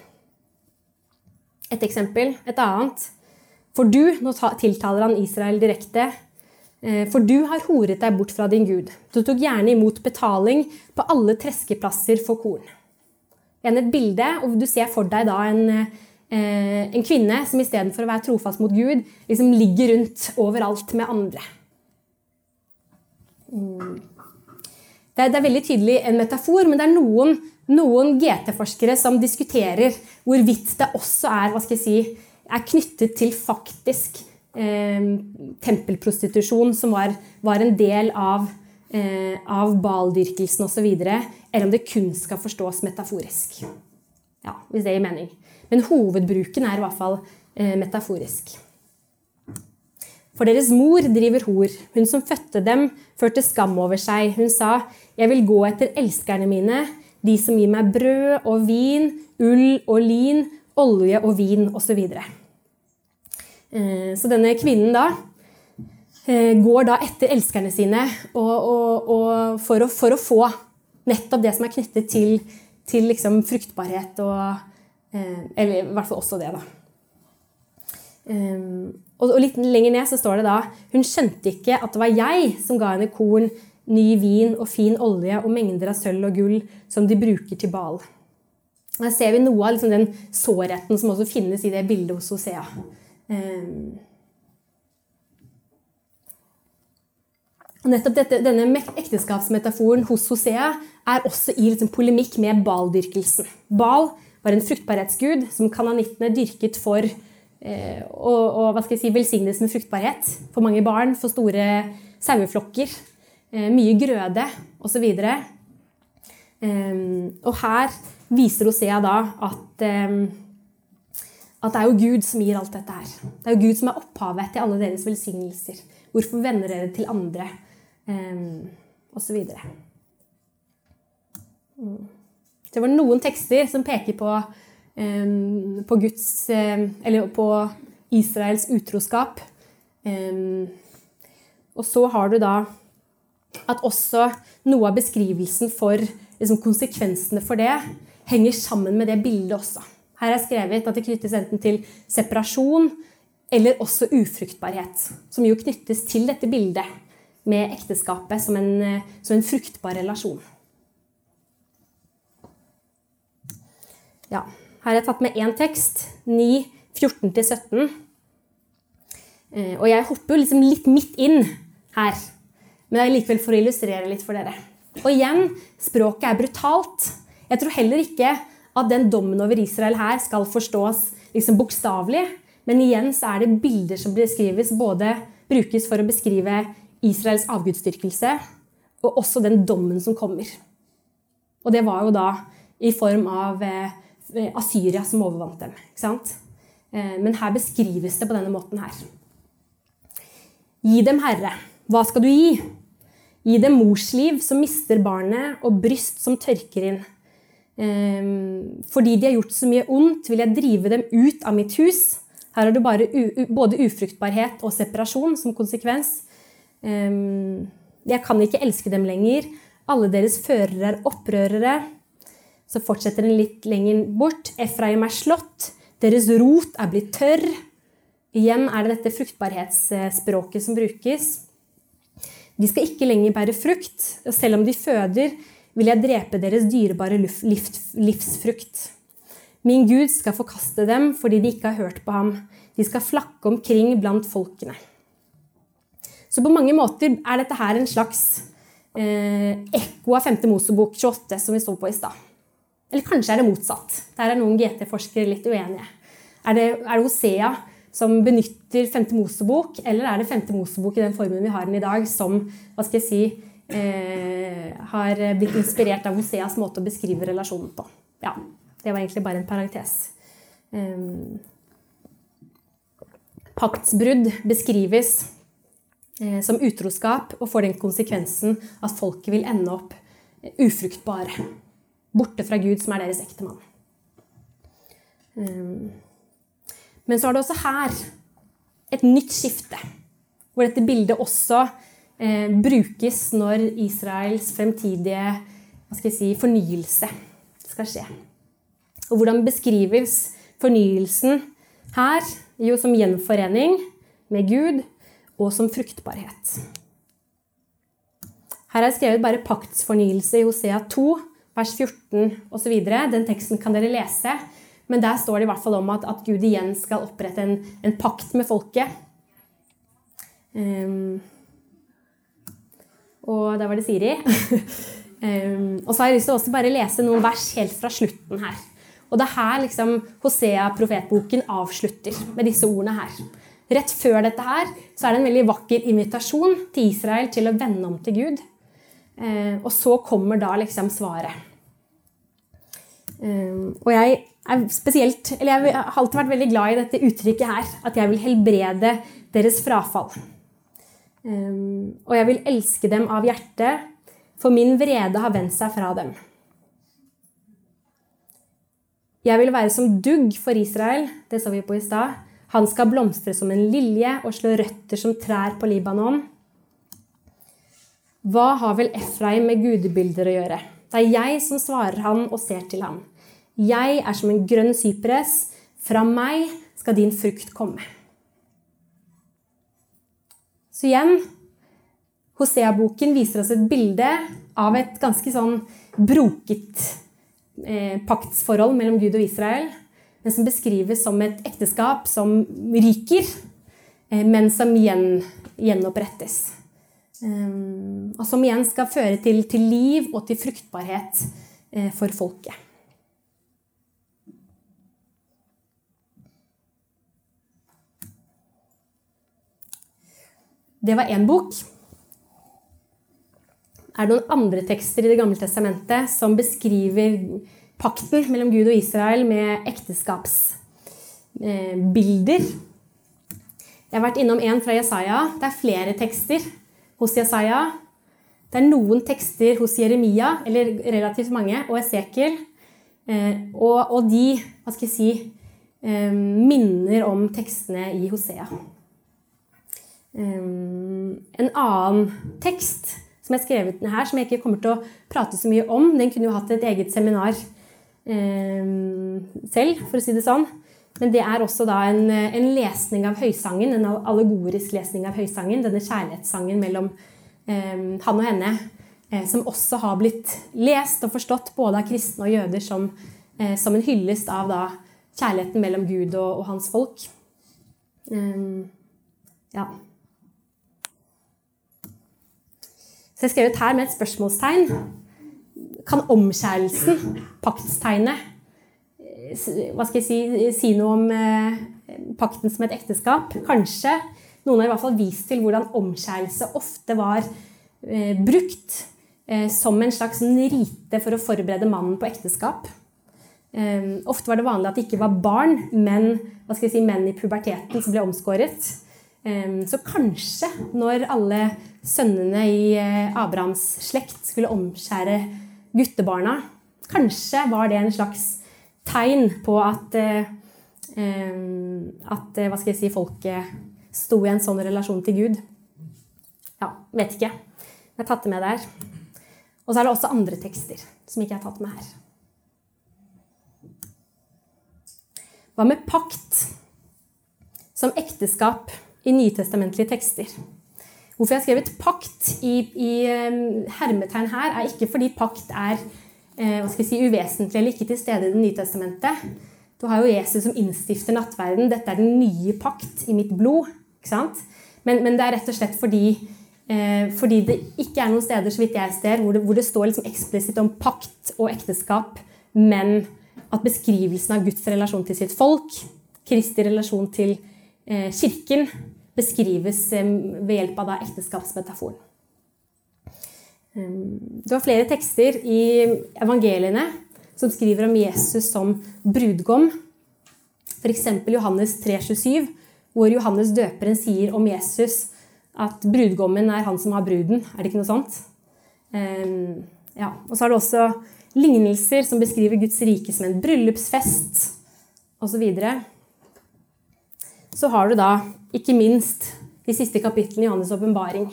Et eksempel. Et annet. For du, nå tiltaler han Israel direkte, eh, for du har horet deg bort fra din Gud. Du tok gjerne imot betaling på alle treskeplasser for korn. Igjen et bilde, og du ser for deg da en, eh, en kvinne som istedenfor å være trofast mot Gud, liksom ligger rundt overalt med andre. Mm. Det er, det er veldig tydelig en metafor, men det er noen, noen GT-forskere som diskuterer hvorvidt det også er hva skal jeg si, er knyttet til faktisk eh, tempelprostitusjon, som var, var, en del av, eh, av baldyrkelsen osv., eller om det kun skal forstås metaforisk. Ja, hvis det gir mening. Men hovedbruken er i hvert fall eh, metaforisk. For deres mor driver hor. Hun som fødte dem, førte skam over seg. Hun sa, 'Jeg vil gå etter elskerne mine, de som gir meg brød og vin, ull og lin, olje og vin osv. Så, eh, så denne kvinnen da går da etter elskerne sine og, og, og for, å, for, å, få nettopp det som er knyttet til, til liksom fruktbarhet og eh, Eller i hvert fall også det, da. Og litt lenger ned så står det da Hun skjønte ikke at det var jeg som ga henne korn, ny vin og fin olje og mengder av sølv og gull som de bruker til bal. Her ser vi noe av liksom den sårheten som også finnes i det bildet hos Hosea. Um, nettopp dette, Denne ekteskapsmetaforen hos Hosea er også i liksom polemikk med baldyrkelsen. Bal var en fruktbarhetsgud som kananittene dyrket for eh, å, å hva skal jeg si, velsignes med fruktbarhet. For mange barn, for store saueflokker. Eh, mye grøde osv. Eh, og her viser Hosea da at, eh, at det er jo Gud som gir alt dette her. Det er jo Gud som er opphavet til alle deres velsignelser. Hvorfor vender dere til andre? Um, så videre. Mm. Det var noen tekster som peker på, um, på Guds um, Eller på Israels utroskap. Um, og så har du da at også noe av beskrivelsen for liksom, konsekvensene for det henger sammen med det bildet også. Her er skrevet at det knyttes enten til separasjon eller også ufruktbarhet, som jo knyttes til dette bildet med ekteskapet som en, som en fruktbar relasjon. Ja, her har jeg tatt med én tekst, 9, 14-17. Eh, og jeg hopper jo liksom litt midt inn her, men det er likevel for å illustrere litt for dere. Og igjen, språket er brutalt. Jeg tror heller ikke at den dommen over Israel her skal forstås liksom bokstavelig. Men igjen så er det bilder som beskrives, både brukes for å beskrive Israels avgudsdyrkelse, og også den dommen som kommer. Og det var jo da i form av eh, Asyria som overvant dem. ikke sant? Eh, men her beskrives det på denne måten her. Gi dem, Herre. Hva skal du gi? Gi dem morsliv som mister barnet, og bryst som tørker inn. Ehm, fordi de har gjort så mye ondt, vil jeg drive dem ut av mitt hus. Her har du både ufruktbarhet og separasjon som konsekvens. Jeg kan ikke elske dem lenger. Alle deres førere er opprørere. Så fortsetter den litt lenger bort. Efraim er slått. Deres rot er blitt tørr. Igjen er det dette fruktbarhetsspråket som brukes. De skal ikke lenger bære frukt, og selv om de føder, vil jeg drepe deres dyrebare livsfrukt. Min Gud skal forkaste dem fordi de ikke har hørt på ham. De skal flakke omkring blant folkene. Så på mange måter er dette her en slags eh, ekko av 5. Mosebok 28, som vi så på i stad. Eller kanskje er det motsatt. Der er noen GT-forskere litt uenige. Er det, er det Hosea som benytter 5. Mosebok, eller er det 5. Mosebok i den formen vi har den i dag, som hva skal jeg si, eh, har blitt inspirert av Hoseas måte å beskrive relasjonen på? Ja, det var egentlig bare en parentes. Um, paktsbrudd beskrives eh, som utroskap og får den konsekvensen at folket vil ende opp ufruktbare. Borte fra Gud, som er deres ektemann. Um, men så er det også her et nytt skifte, hvor dette bildet også eh, brukes når Israels fremtidige si, fornyelse skal skje. Og hvordan beskrives fornyelsen her? Jo, som gjenforening med Gud og som fruktbarhet. Her er skrevet bare paktsfornyelse i Hosea 2, vers 14 osv. Den teksten kan dere lese. Men der står det i hvert fall om at, at Gud igjen skal opprette en, en pakt med folket. Um, og der var det Siri. um, [laughs] og så har jeg lyst til å også bare lese noen vers helt fra slutten her. Og det er her liksom Hosea, profetboken, avslutter med disse ordene her. Rett før dette her så er det en veldig vakker invitasjon til Israel til å vende om til Gud. Uh, og så kommer da liksom svaret. Um, og jeg er spesielt, eller jeg har alltid vært veldig glad i dette uttrykket her. At jeg vil helbrede deres frafall. Um, og jeg vil elske dem av hjertet, for min vrede har vendt seg fra dem. Jeg vil være som dugg for Israel, det så vi på i stad. Han skal blomstre som en lilje og slå røtter som trær på Libanon. Hva har vel Efraim med gudebilder å gjøre? Det er jeg som svarer han og ser til ham. Jeg er som en grønn sypress. Fra meg skal din frukt komme. Så igjen Hosea-boken viser oss et bilde av et ganske sånn broket eh, paktsforhold mellom Gud og Israel, men som beskrives som et ekteskap som ryker, eh, men som igjen gjenopprettes. Um, og som igjen skal føre til, til liv og til fruktbarhet eh, for folket. Det var én bok. Er det noen andre tekster i Det gamle testamentet som beskriver pakten mellom Gud og Israel med ekteskapsbilder? Jeg har vært innom en fra Jesaja. Det er flere tekster hos Jesaja. Det er noen tekster hos Jeremia, eller relativt mange, og Esekiel. Eh, og, de hva skal jeg si, eh, minner om tekstene i Hosea. Um, en annen tekst som er skrevet ned her, som jeg ikke kommer til å prate så mye om, den kunne jo hatt et eget seminar selv, for å si det sånn. Men det er også da en, en, lesning av Høysangen, en allegorisk lesning av Høysangen. Denne kjærlighetssangen mellom um, han og henne, eh, som også har blitt lest og forstått både av kristne og jøder som, eh, som en hyllest av da kjærligheten mellom Gud og, og hans folk. ja. Så jeg skrev ut her med et spørsmålstegn. Kan omskjærelsen, paktstegnet, hva skal jeg si, si noe om eh, pakten som et ekteskap? Kanskje. Noen har i hvert fall vist til hvordan omskjærelse ofte var eh, brukt eh, som en slags rite for å forberede mannen på ekteskap. Eh, ofte var det vanlig at det ikke var barn, men hva skal jeg si, menn i puberteten som ble omskåret. Eh, så kanskje, når alle sønnene i eh, Abrahams slekt skulle omskjære guttebarna. Kanskje var det en slags tegn på at, eh, at eh, hva skal jeg si, folket sto i en sånn relasjon til Gud. Ja, vet ikke. Jeg har tatt det med der. Og så er det også andre tekster som ikke er tatt med her. Hva med pakt som ekteskap i nytestamentlige tekster? Hvorfor jeg har skrevet pakt i, i hermetegn her, er ikke fordi pakt er eh, hva skal jeg si, uvesentlig eller ikke til stede i Det nye testamentet. Du har jo Jesus som innstifter nattverden. Dette er den nye pakt i mitt blod. ikke? Men, men det er rett og slett fordi, eh, fordi det ikke er noen steder så vidt jeg ser, hvor det, hvor det står liksom eksplisitt om pakt og ekteskap, men at beskrivelsen av Guds relasjon til sitt folk, Kristi relasjon til eh, kirken beskrives eh, ved hjelp av ekteskapsmetaforen. Du har flere tekster i evangeliene som skriver om Jesus som brudgom. F.eks. Johannes 3,27, hvor Johannes døperen sier om Jesus at brudgommen er han som har bruden. Er det ikke noe sånt? Ja. Og så har du også lignelser som beskriver Guds rike som en bryllupsfest osv. Så, så har du da ikke minst de siste kapitlene i Johannes' åpenbaring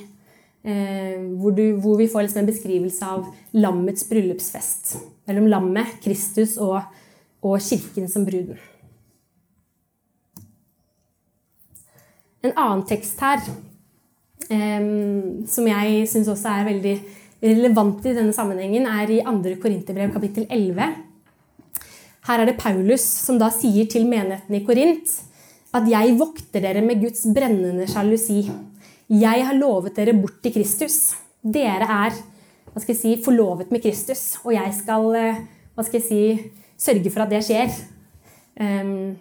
Eh, hvor, hvor, vi får liksom en beskrivelse av lammets bryllupsfest. Mellom lammet, Kristus, og, og kirken som bruden. En annen tekst her eh, som jeg syns også er veldig relevant i denne sammenhengen, er i 2. Korinterbrev kapittel 11. Her er det Paulus som da sier til menigheten i Korint at 'jeg vokter dere med Guds brennende sjalusi'. 'Jeg har lovet dere bort til Kristus'. Dere er hva skal jeg si, forlovet med Kristus, og jeg skal, eh, hva skal jeg si, sørge for at det skjer. Um,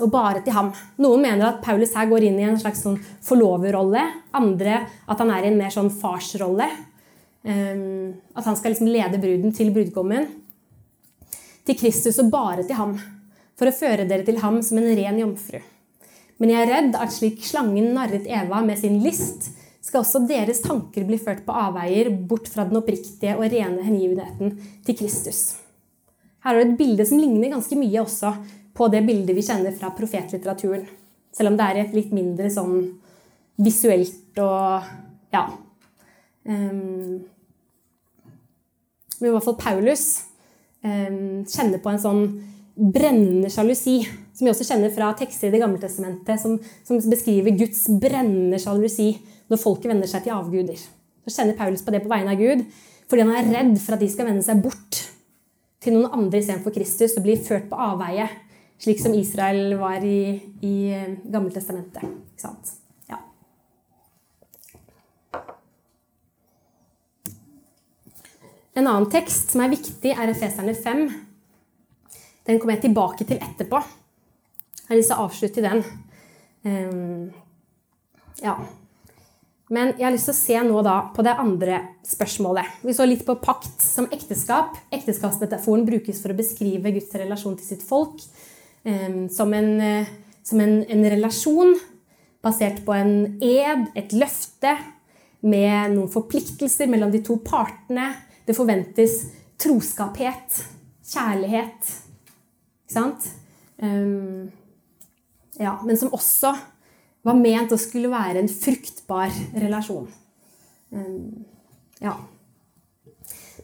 og bare til ham. Noen mener at Paulus her går inn i en slags sånn forloverrolle. Andre at han er i en mer sånn farsrolle. Um, at han skal liksom lede bruden til brudgommen. Til Kristus og bare til ham. For å føre dere til ham som en ren jomfru. Men jeg er redd at slik slangen narret Eva med sin list, skal også deres tanker bli ført på avveier bort fra den oppriktige og rene hengivenheten til Kristus. Her er det et bilde som ligner ganske mye også på det bildet vi kjenner fra profetlitteraturen. Selv om det er et litt mindre sånn visuelt og ja. Um, men i hvert fall Paulus um, kjenner på en sånn brennende sjalusi, som vi også kjenner fra tekster i Det gamle testamentet, som, som beskriver Guds brennende sjalusi når folket vender seg til avguder. Så kjenner Paulus på det på vegne av Gud, fordi han er redd for at de skal vende seg bort til noen andre istedenfor Kristus og bli ført på avveie, slik som Israel var i, i eh, Gammeltestamentet. Ikke sant? Ja. En annen tekst som er viktig, er Efeserne 5 den kommer jeg tilbake til etterpå. Jeg har lyst til å avslutte i den. Um, ja. Men jeg har lyst til å se nå da på det andre spørsmålet. Vi så litt på pakt som ekteskap. Ekteskapsmetaforen brukes for å beskrive Guds relasjon til sitt folk um, som, en, uh, som en, en, relasjon basert på en ed, et løfte, med noen forpliktelser mellom de to partene. Det forventes troskaphet, kjærlighet, ikke sant? Um, ja, men som også var ment å skulle være en fruktbar relasjon. Um, ja.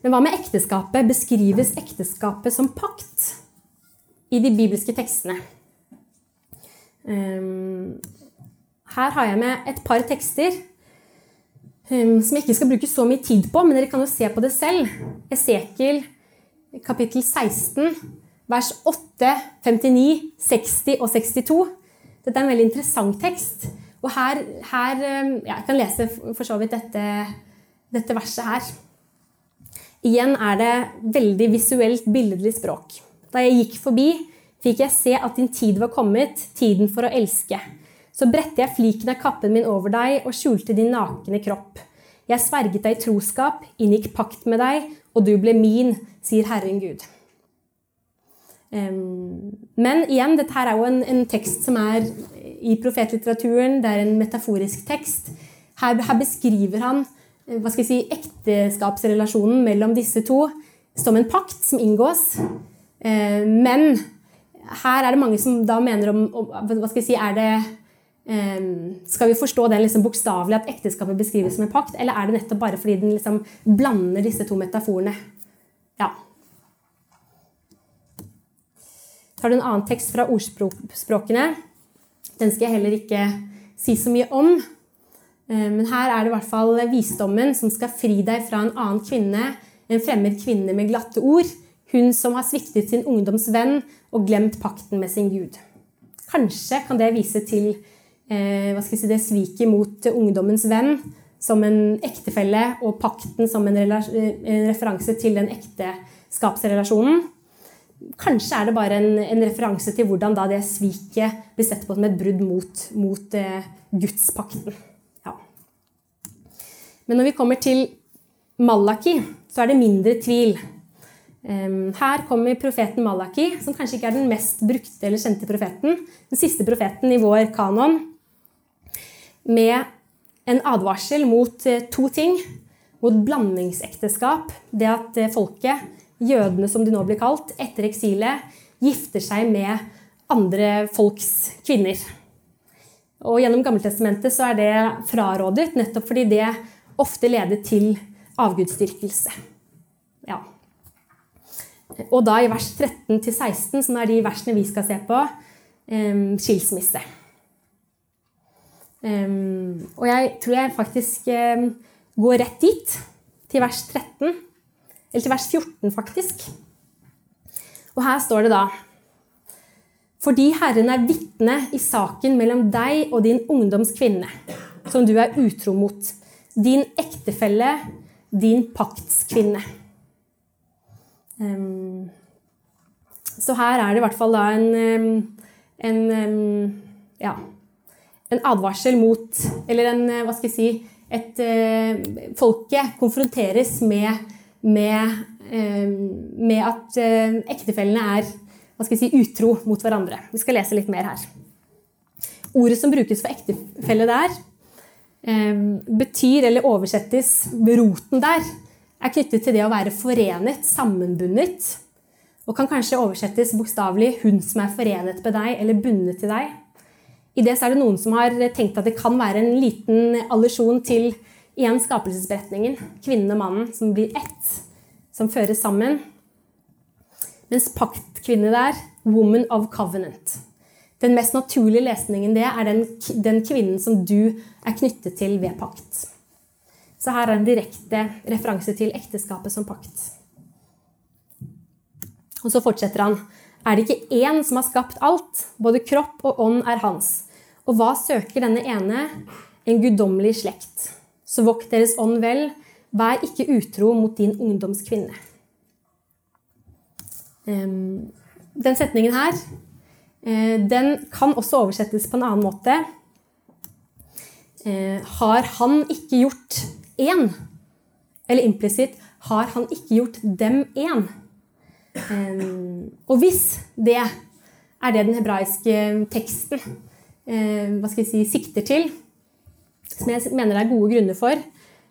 Men hva med ekteskapet? Beskrives ekteskapet som pakt i de bibelske tekstene? Um, her har jeg med et par tekster um, som jeg ikke skal bruke så mye tid på, men dere kan jo se på det selv. Esekiel kapittel 16 vers 8, 59, 60 og 62. Dette er en veldig interessant tekst. Og her, her eh, ja, Jeg kan lese for så vidt dette, dette verset her. Igjen er det veldig visuelt, billedlig språk. Da jeg gikk forbi, fikk jeg se at din tid var kommet, tiden for å elske. Så bredte jeg fliken av kappen min over deg og skjulte din nakne kropp. Jeg sverget deg i troskap, inngikk pakt med deg, og du ble min, sier Herren Gud. Men igjen, dette her er jo en, en tekst som er i profetlitteraturen. Det er en metaforisk tekst. Her, her beskriver han eh, hva skal jeg si, ekteskapsrelasjonen mellom disse to som en pakt som inngås. Men her er det mange som da mener om Hva skal jeg si, er det skal vi forstå den liksom bokstavelig, at ekteskapet beskrives som en pakt, eller er det nettopp bare fordi den liksom blander disse to metaforene? Ja. Så har du en annen tekst fra ordspråkene. Den skal jeg heller ikke si så mye om. Eh, men her er det i hvert fall visdommen som skal fri deg fra en annen kvinne, en fremmed kvinne med glatte ord, hun som har sviktet sin ungdomsvenn og glemt pakten med sin Gud. Kanskje kan det vise til eh, si, det sviket mot ungdommens venn som en ektefelle, og pakten som en, en referanse til den ekteskapsrelasjonen. Kanskje er det bare en, en, referanse til hvordan da det sviket blir sett på som et brudd mot, mot eh, gudspakten. Ja. Men når vi kommer til Malaki, så er det mindre tvil. Um, her kommer profeten Malaki, som kanskje ikke er den mest brukte eller kjente profeten. Den siste profeten i vår kanon. Med en advarsel mot eh, to ting. Mot blandingsekteskap. Det at eh, folket jødene som de nå blir kalt, etter eksilet gifter seg med andre folks kvinner. Og Gjennom Gammeltestamentet så er det frarådet, nettopp fordi det ofte leder til avgudsdyrkelse. Ja. Og da i vers 13-16, som er de versene vi skal se på, skilsmisse. Og jeg tror jeg faktisk går rett dit, til vers 13. Eller til vers 14, faktisk. Og her står det da Fordi Herren er vitne i saken mellom deg og din ungdomskvinne, som du er utro mot, din ektefelle, din paktskvinne. Um, så her er det i hvert fall da en, en ja, en advarsel mot Eller en, hva skal jeg si et, uh, Folket konfronteres med med, eh, med at eh, ektefellene er hva skal jeg si, utro mot hverandre. Vi skal lese litt mer her. Ordet som brukes for ektefelle der, eh, betyr eller oversettes Roten der er knyttet til det å være forenet, sammenbundet. Og kan kanskje oversettes bokstavelig 'hun som er forenet med deg' eller 'bundet til deg'. I det er det noen som har tenkt at det kan være en liten allusjon til Igjen skapelsesberetningen. Kvinnen og mannen som blir ett, som føres sammen. Mens paktkvinne der, woman of covenant. Den mest naturlige lesningen det er den, den kvinnen som du er knyttet til ved pakt. Så her er en direkte referanse til ekteskapet som pakt. Og så fortsetter han. Er det ikke én som har skapt alt? Både kropp og ånd er hans. Og hva søker denne ene? En guddommelig slekt. Så vokt deres ånd vel, vær ikke utro mot din ungdomskvinne. Den setningen her eh, den kan også oversettes på en annen måte. Eh, har han ikke gjort én? Eller implisitt har han ikke gjort dem én? Og hvis det er det den hebraiske teksten eh, hva skal jeg si, sikter til, som jeg mener det er gode grunner for,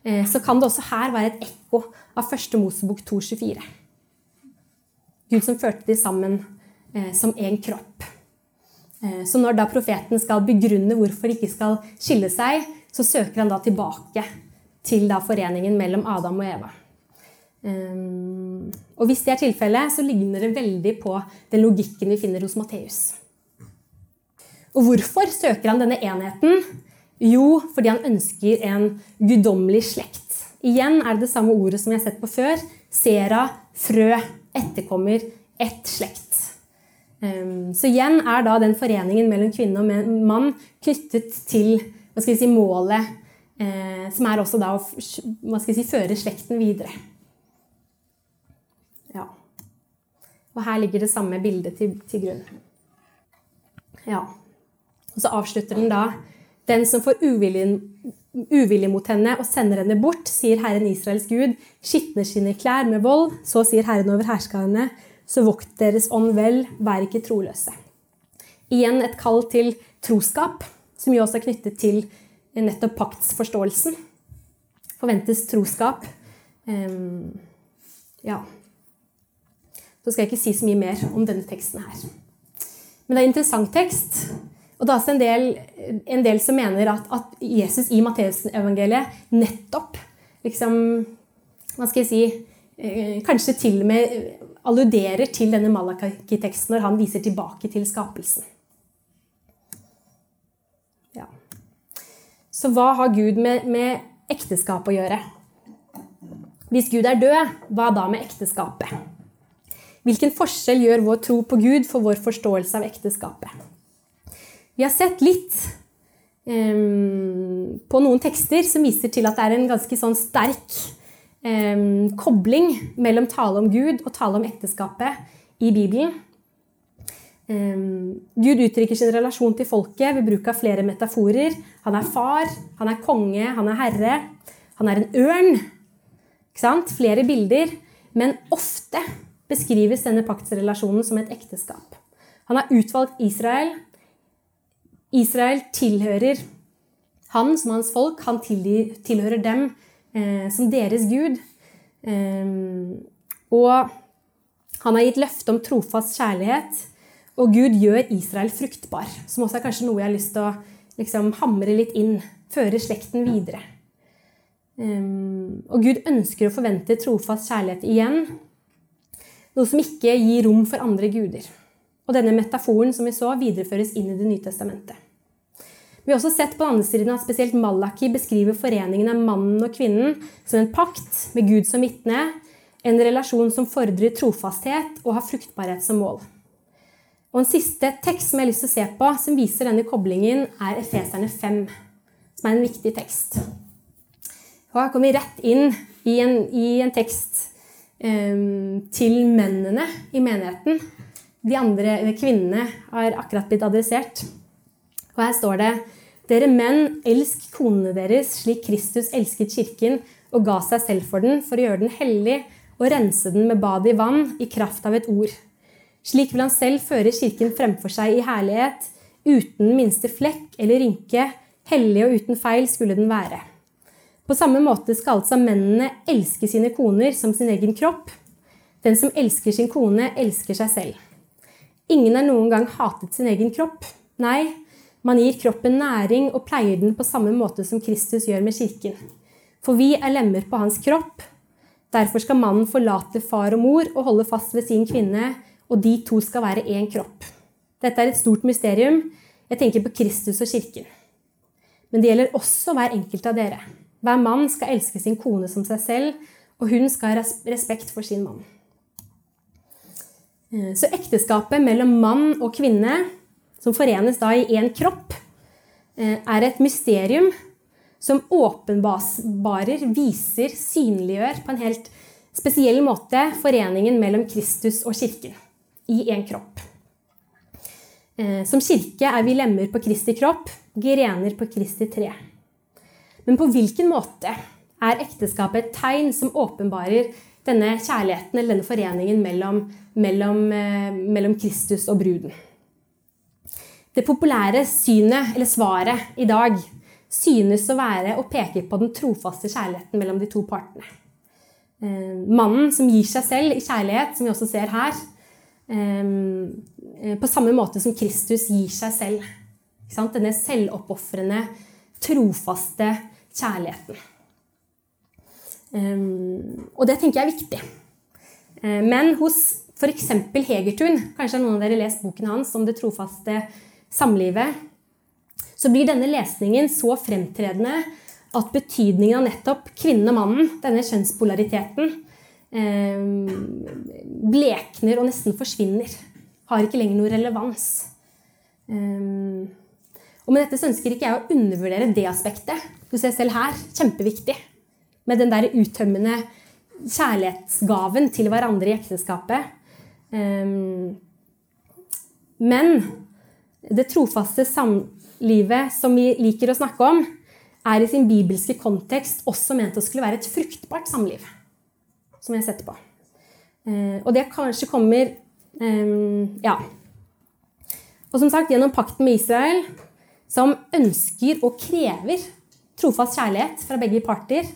eh, så kan det også her være et ekko av første Mosebok 2.24. Gud som førte de sammen eh, som én kropp. Eh, så når da profeten skal begrunne hvorfor de ikke skal skille seg, så søker han da tilbake til da foreningen mellom Adam og Eva. Og hvis det er tilfellet, så ligner det veldig på den logikken vi finner hos Matteus. Og hvorfor søker han denne enheten? Jo, fordi han ønsker en guddommelig slekt. Igjen er det det samme ordet som jeg har sett på før. Sera, frø, etterkommer, ett slekt. Ehm, så igjen er da den foreningen mellom kvinne og mann knyttet til si, målet, eh, som er også da å si, føre slekten videre. Ja. Og her ligger det samme bildet til, til grunn. Ja. Og så avslutter den da den som får uvilje mot henne og sender henne bort, sier Herren Israels Gud, skitner sine klær med vold, så sier Herren over herskarene, så vokt deres ånd vel, vær ikke troløse. Igjen et kall til troskap, som jo også er knyttet til nettopp paktsforståelsen. Forventes troskap. Um, ja. Så skal jeg ikke si så mye mer om denne teksten her. Men det er en interessant tekst. Og det er også en del, en del som mener at, at Jesus i Matteusevangeliet nettopp liksom Hva skal jeg si eh, Kanskje til og med alluderer til denne Malaki-teksten når han viser tilbake til skapelsen. Ja. Så hva har Gud med, med ekteskap å gjøre? Hvis Gud er død, hva da med ekteskapet? Hvilken forskjell gjør vår tro på Gud for vår forståelse av ekteskapet? Vi har sett litt um, på noen tekster som viser til at det er en ganske sånn sterk um, kobling mellom tale om Gud og tale om ekteskapet i Bibelen. Gud uttrykker sin relasjon til folket ved bruk av flere metaforer. Han er far, han er konge, han er herre. Han er en ørn. Flere bilder. Men ofte beskrives denne paktsrelasjonen som et ekteskap. Han har utvalgt Israel. Israel tilhører han som hans folk. Han tilhører dem eh, som deres gud. Eh, og han har gitt løfte om trofast kjærlighet. Og Gud gjør Israel fruktbar, som også er kanskje noe jeg har lyst til å liksom, hamre litt inn. Føre slekten videre. Um, og Gud ønsker å forvente trofast kjærlighet igjen. Noe som ikke gir rom for andre guder. Og denne metaforen som vi så, videreføres inn i Det nye testamentet. Vi har også sett på den andre siden at spesielt Malaki beskriver foreningen av mannen og kvinnen som en pakt med Gud som vitne, en relasjon som fordrer trofasthet og har fruktbarhet som mål. Og En siste tekst som jeg har lyst til å se på, som viser denne koblingen, er Efeserne 5, som er en viktig tekst. Og Her kommer vi rett inn i en, i en tekst um, til mennene i menigheten. De andre kvinnene har akkurat blitt adressert. Og her står det Dere menn, elsk konene deres slik Kristus elsket kirken og ga seg selv for den, for å gjøre den hellig og rense den med bad i vann i kraft av et ord. Slik vil han selv føre kirken fremfor seg i herlighet, uten minste flekk eller rynke, hellig og uten feil skulle den være. På samme måte skal altså mennene elske sine koner som sin egen kropp. Den som elsker sin kone, elsker seg selv. Ingen har noen gang hatet sin egen kropp. Nei, man gir kroppen næring og pleier den på samme måte som Kristus gjør med kirken. For vi er lemmer på hans kropp. Derfor skal mannen forlate far og mor og holde fast ved sin kvinne, og de to skal være én kropp. Dette er et stort mysterium. Jeg tenker på Kristus og kirken. Men det gjelder også hver enkelt av dere. Hver mann skal elske sin kone som seg selv, og hun skal ha respekt for sin mann. Eh, så ekteskapet mellom mann og kvinne som forenes da i én kropp, eh, er et mysterium som åpenbarer, viser, synliggjør på en helt spesiell måte foreningen mellom Kristus og kirken i én kropp. Eh, som kirke er vi lemmer på Kristi kropp, grener på Kristi tre. Men på hvilken måte er ekteskapet et tegn som åpenbarer denne kjærligheten eller denne foreningen mellom, mellom, eh, mellom Kristus og bruden? Det populære synet, eller svaret, i dag synes å være å peke på den trofaste kjærligheten mellom de to partene. Eh, mannen som gir seg selv i kjærlighet, som vi også ser her, eh, på samme måte som Kristus gir seg selv. Denne selvoppofrende, trofaste kjærligheten. Eh, og det tenker jeg er viktig. Men hos f.eks. Hegertun, kanskje noen av dere lest boken hans om det trofaste samlivet, så blir denne lesningen så fremtredende at betydningen av nettopp kvinnen og mannen, denne kjønnspolariteten, eh, blekner og nesten forsvinner. Har ikke lenger noe relevans. Eh, og med dette så ønsker ikke jeg å undervurdere det aspektet. Du ser selv her, kjempeviktig. Med den der uttømmende kjærlighetsgaven til hverandre i ekteskapet. Eh, men det trofaste samlivet som vi liker å snakke om, er i sin bibelske kontekst også ment å skulle være et fruktbart samliv. Som jeg setter på. Eh, og det kanskje kommer eh, Ja. Og som sagt, gjennom pakten med Israel, som ønsker og krever trofast kjærlighet fra begge parter,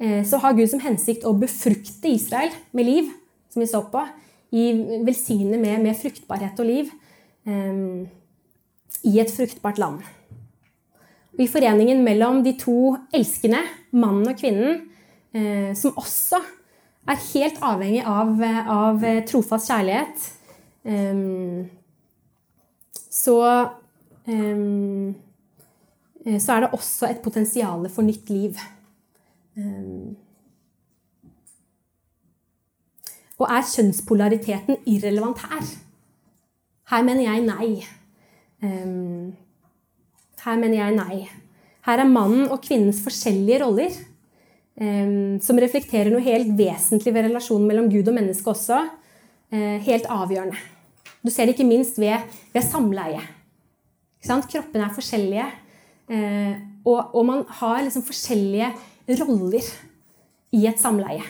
eh, så har Gud som hensikt å befrukte Israel med liv, som vi så på. velsigne med, med fruktbarhet og liv i et fruktbart land. Og I foreningen mellom de to elskende, mannen og kvinnen, eh, som også er helt avhengig av, av trofast kjærlighet, eh, så, eh, så er det også et potensial for nytt liv. Eh, og er kjønnspolariteten irrelevant her? Her mener jeg nei. Um, her mener jeg nei. Her er mannen og kvinnens forskjellige roller, um, som reflekterer noe helt vesentlig ved relasjonen mellom Gud og menneske også. helt avgjørende. Du ser det ikke minst ved, ved samleie. Kroppene er forskjellige, og, og man har liksom forskjellige roller i et samleie.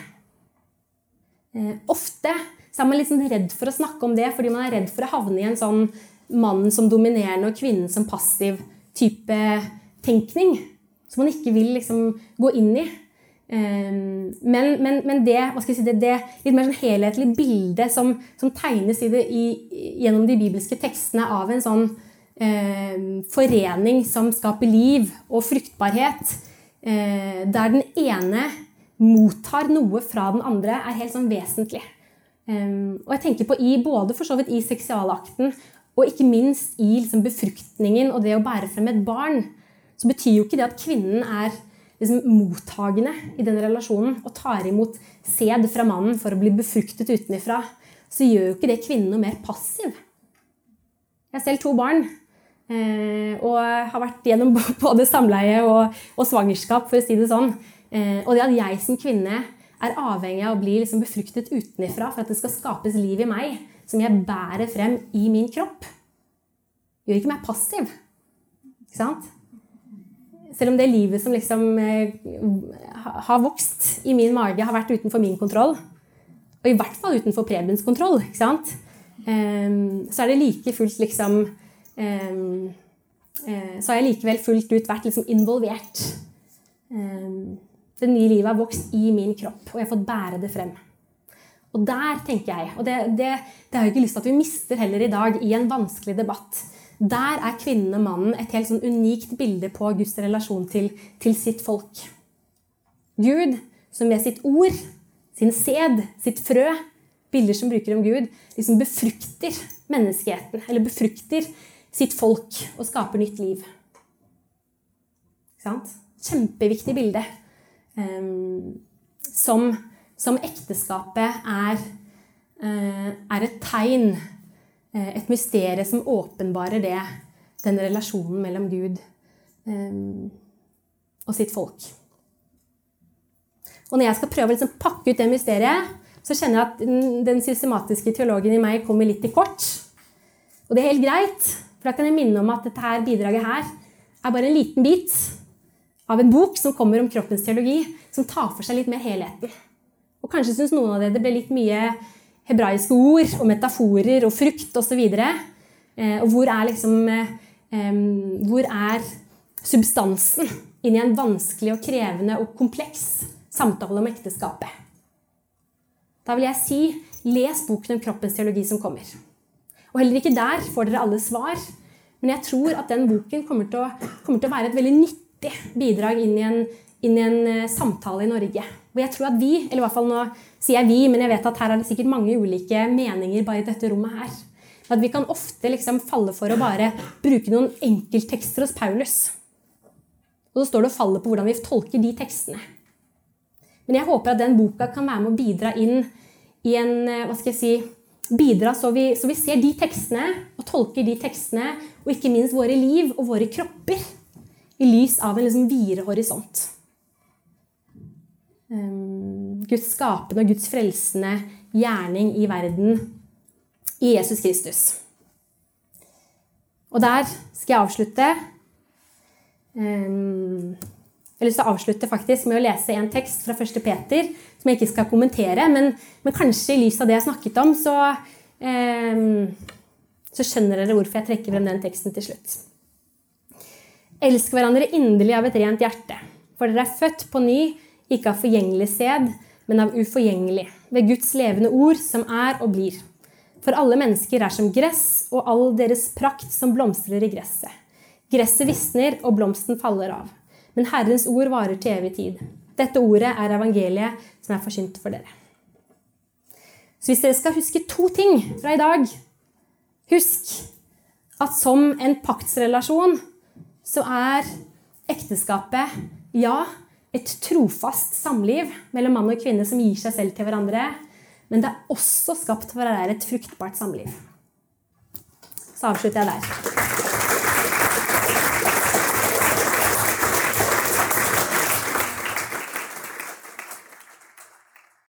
Ofte så er man liksom redd for å snakke om det fordi man er redd for å havne i en sånn mannen som dominerende og kvinnen som passiv type tenkning. Som man ikke vil liksom gå inn i. Ehm, men, men, men det, si, det, det, litt mer sånn helhetlige bildet som, som tegnes i det, i, gjennom de bibelske tekstene av en sånn eh, forening som skaper liv og fruktbarhet, eh, der den ene mottar noe fra den andre, er helt sånn vesentlig. Um, og jeg tenker på i, både for så vidt i seksualakten og ikke minst i liksom, befruktningen og det å bære frem et barn, så betyr jo ikke det at kvinnen er liksom, mottagende i den relasjonen og tar imot sæd fra mannen for å bli befruktet utenfra. Så gjør jo ikke det kvinnen noe mer passiv. Jeg har selv to barn. Eh, og har vært gjennom [laughs] både samleie og, og, svangerskap, for å si det sånn. Eh, og det at jeg som kvinne er avhengig av å bli liksom befruktet utenfra for at det skal skapes liv i meg, som jeg bærer frem i min kropp, gjør ikke meg passiv. Ikke sant? Selv om det livet som liksom eh, har vokst i min mage, har vært utenfor min kontroll, og i hvert fall utenfor Prebens kontroll, ikke sant? Um, så er det like fullt liksom um, uh, Så har jeg likevel fullt ut vært liksom involvert. Um, det nye livet har vokst i min kropp, og jeg har fått bære det frem. Og der tenker jeg, og det, det, det har jeg ikke lyst til at vi mister heller i dag i en vanskelig debatt Der er kvinnen og mannen et helt sånn unikt bilde på Guds relasjon til, til sitt folk. Gud som med sitt ord, sin sæd, sitt frø, bilder som bruker om Gud, liksom befrukter menneskeheten, eller befrukter sitt folk og skaper nytt liv. Kjempeviktig bilde. Som, som, ekteskapet er, eh, er et tegn, eh, et mysterium som åpenbarer det, den relasjonen mellom Gud og sitt folk. Og når jeg skal prøve å liksom pakke ut det mysteriet, så kjenner jeg at den systematiske teologen i meg kommer litt i kort. Og det er helt greit, for da kan jeg minne om at dette her bidraget her er bare en liten bit av en bok som kommer om kroppens teologi, som tar for seg litt mer helheten. Og kanskje syns noen av dere det ble litt mye hebraiske ord og metaforer og frukt osv. Og, eh, og hvor er liksom eh, Hvor er substansen inn i en vanskelig og krevende og kompleks samtale om ekteskapet? Da vil jeg si les boken om kroppens teologi som kommer. Og heller ikke der får dere alle svar, men jeg tror at den boken kommer til å, kommer til å være et veldig nyttig viktig bidrag inn i en, inn i en uh, samtale i Norge. Og jeg tror at vi, eller i hvert fall nå sier jeg vi, men jeg vet at her er det sikkert mange ulike meninger bare i dette rommet her. At vi kan ofte liksom falle for å bare bruke noen enkelttekster hos Paulus. Og så står det og faller på hvordan vi tolker de tekstene. Men jeg håper at den boka kan være med å bidra inn i en eh, hva skal jeg si, Bidra så vi, så vi ser de tekstene og tolker de tekstene, og ikke minst våre liv og våre kropper i lys av en liksom videre horisont. Um, Guds skapende og Guds frelsende gjerning i verden i Jesus Kristus. Og der skal jeg avslutte. Um, jeg har lyst til å avslutte faktisk med å lese en tekst fra 1. Peter som jeg ikke skal kommentere, men, men kanskje i lys av det jeg snakket om, så, um, så skjønner dere hvorfor jeg trekker frem den teksten til slutt. Elsk hverandre inderlig av et rent hjerte, for dere er født på ny, ikke av forgjengelig sæd, men av uforgjengelig, ved Guds levende ord, som er og blir. For alle mennesker er som gress, og all deres prakt som blomstrer i gresset. Gresset visner, og blomsten faller av. Men Herrens ord varer til evig tid. Dette ordet er evangeliet som er forsynt for dere. Så hvis dere skal huske to ting fra i dag Husk at som en paktsrelasjon så er ekteskapet, ja, et trofast samliv mellom mann og kvinne som gir seg selv til hverandre. Men det er også skapt for å være et fruktbart samliv. Så avslutter jeg der.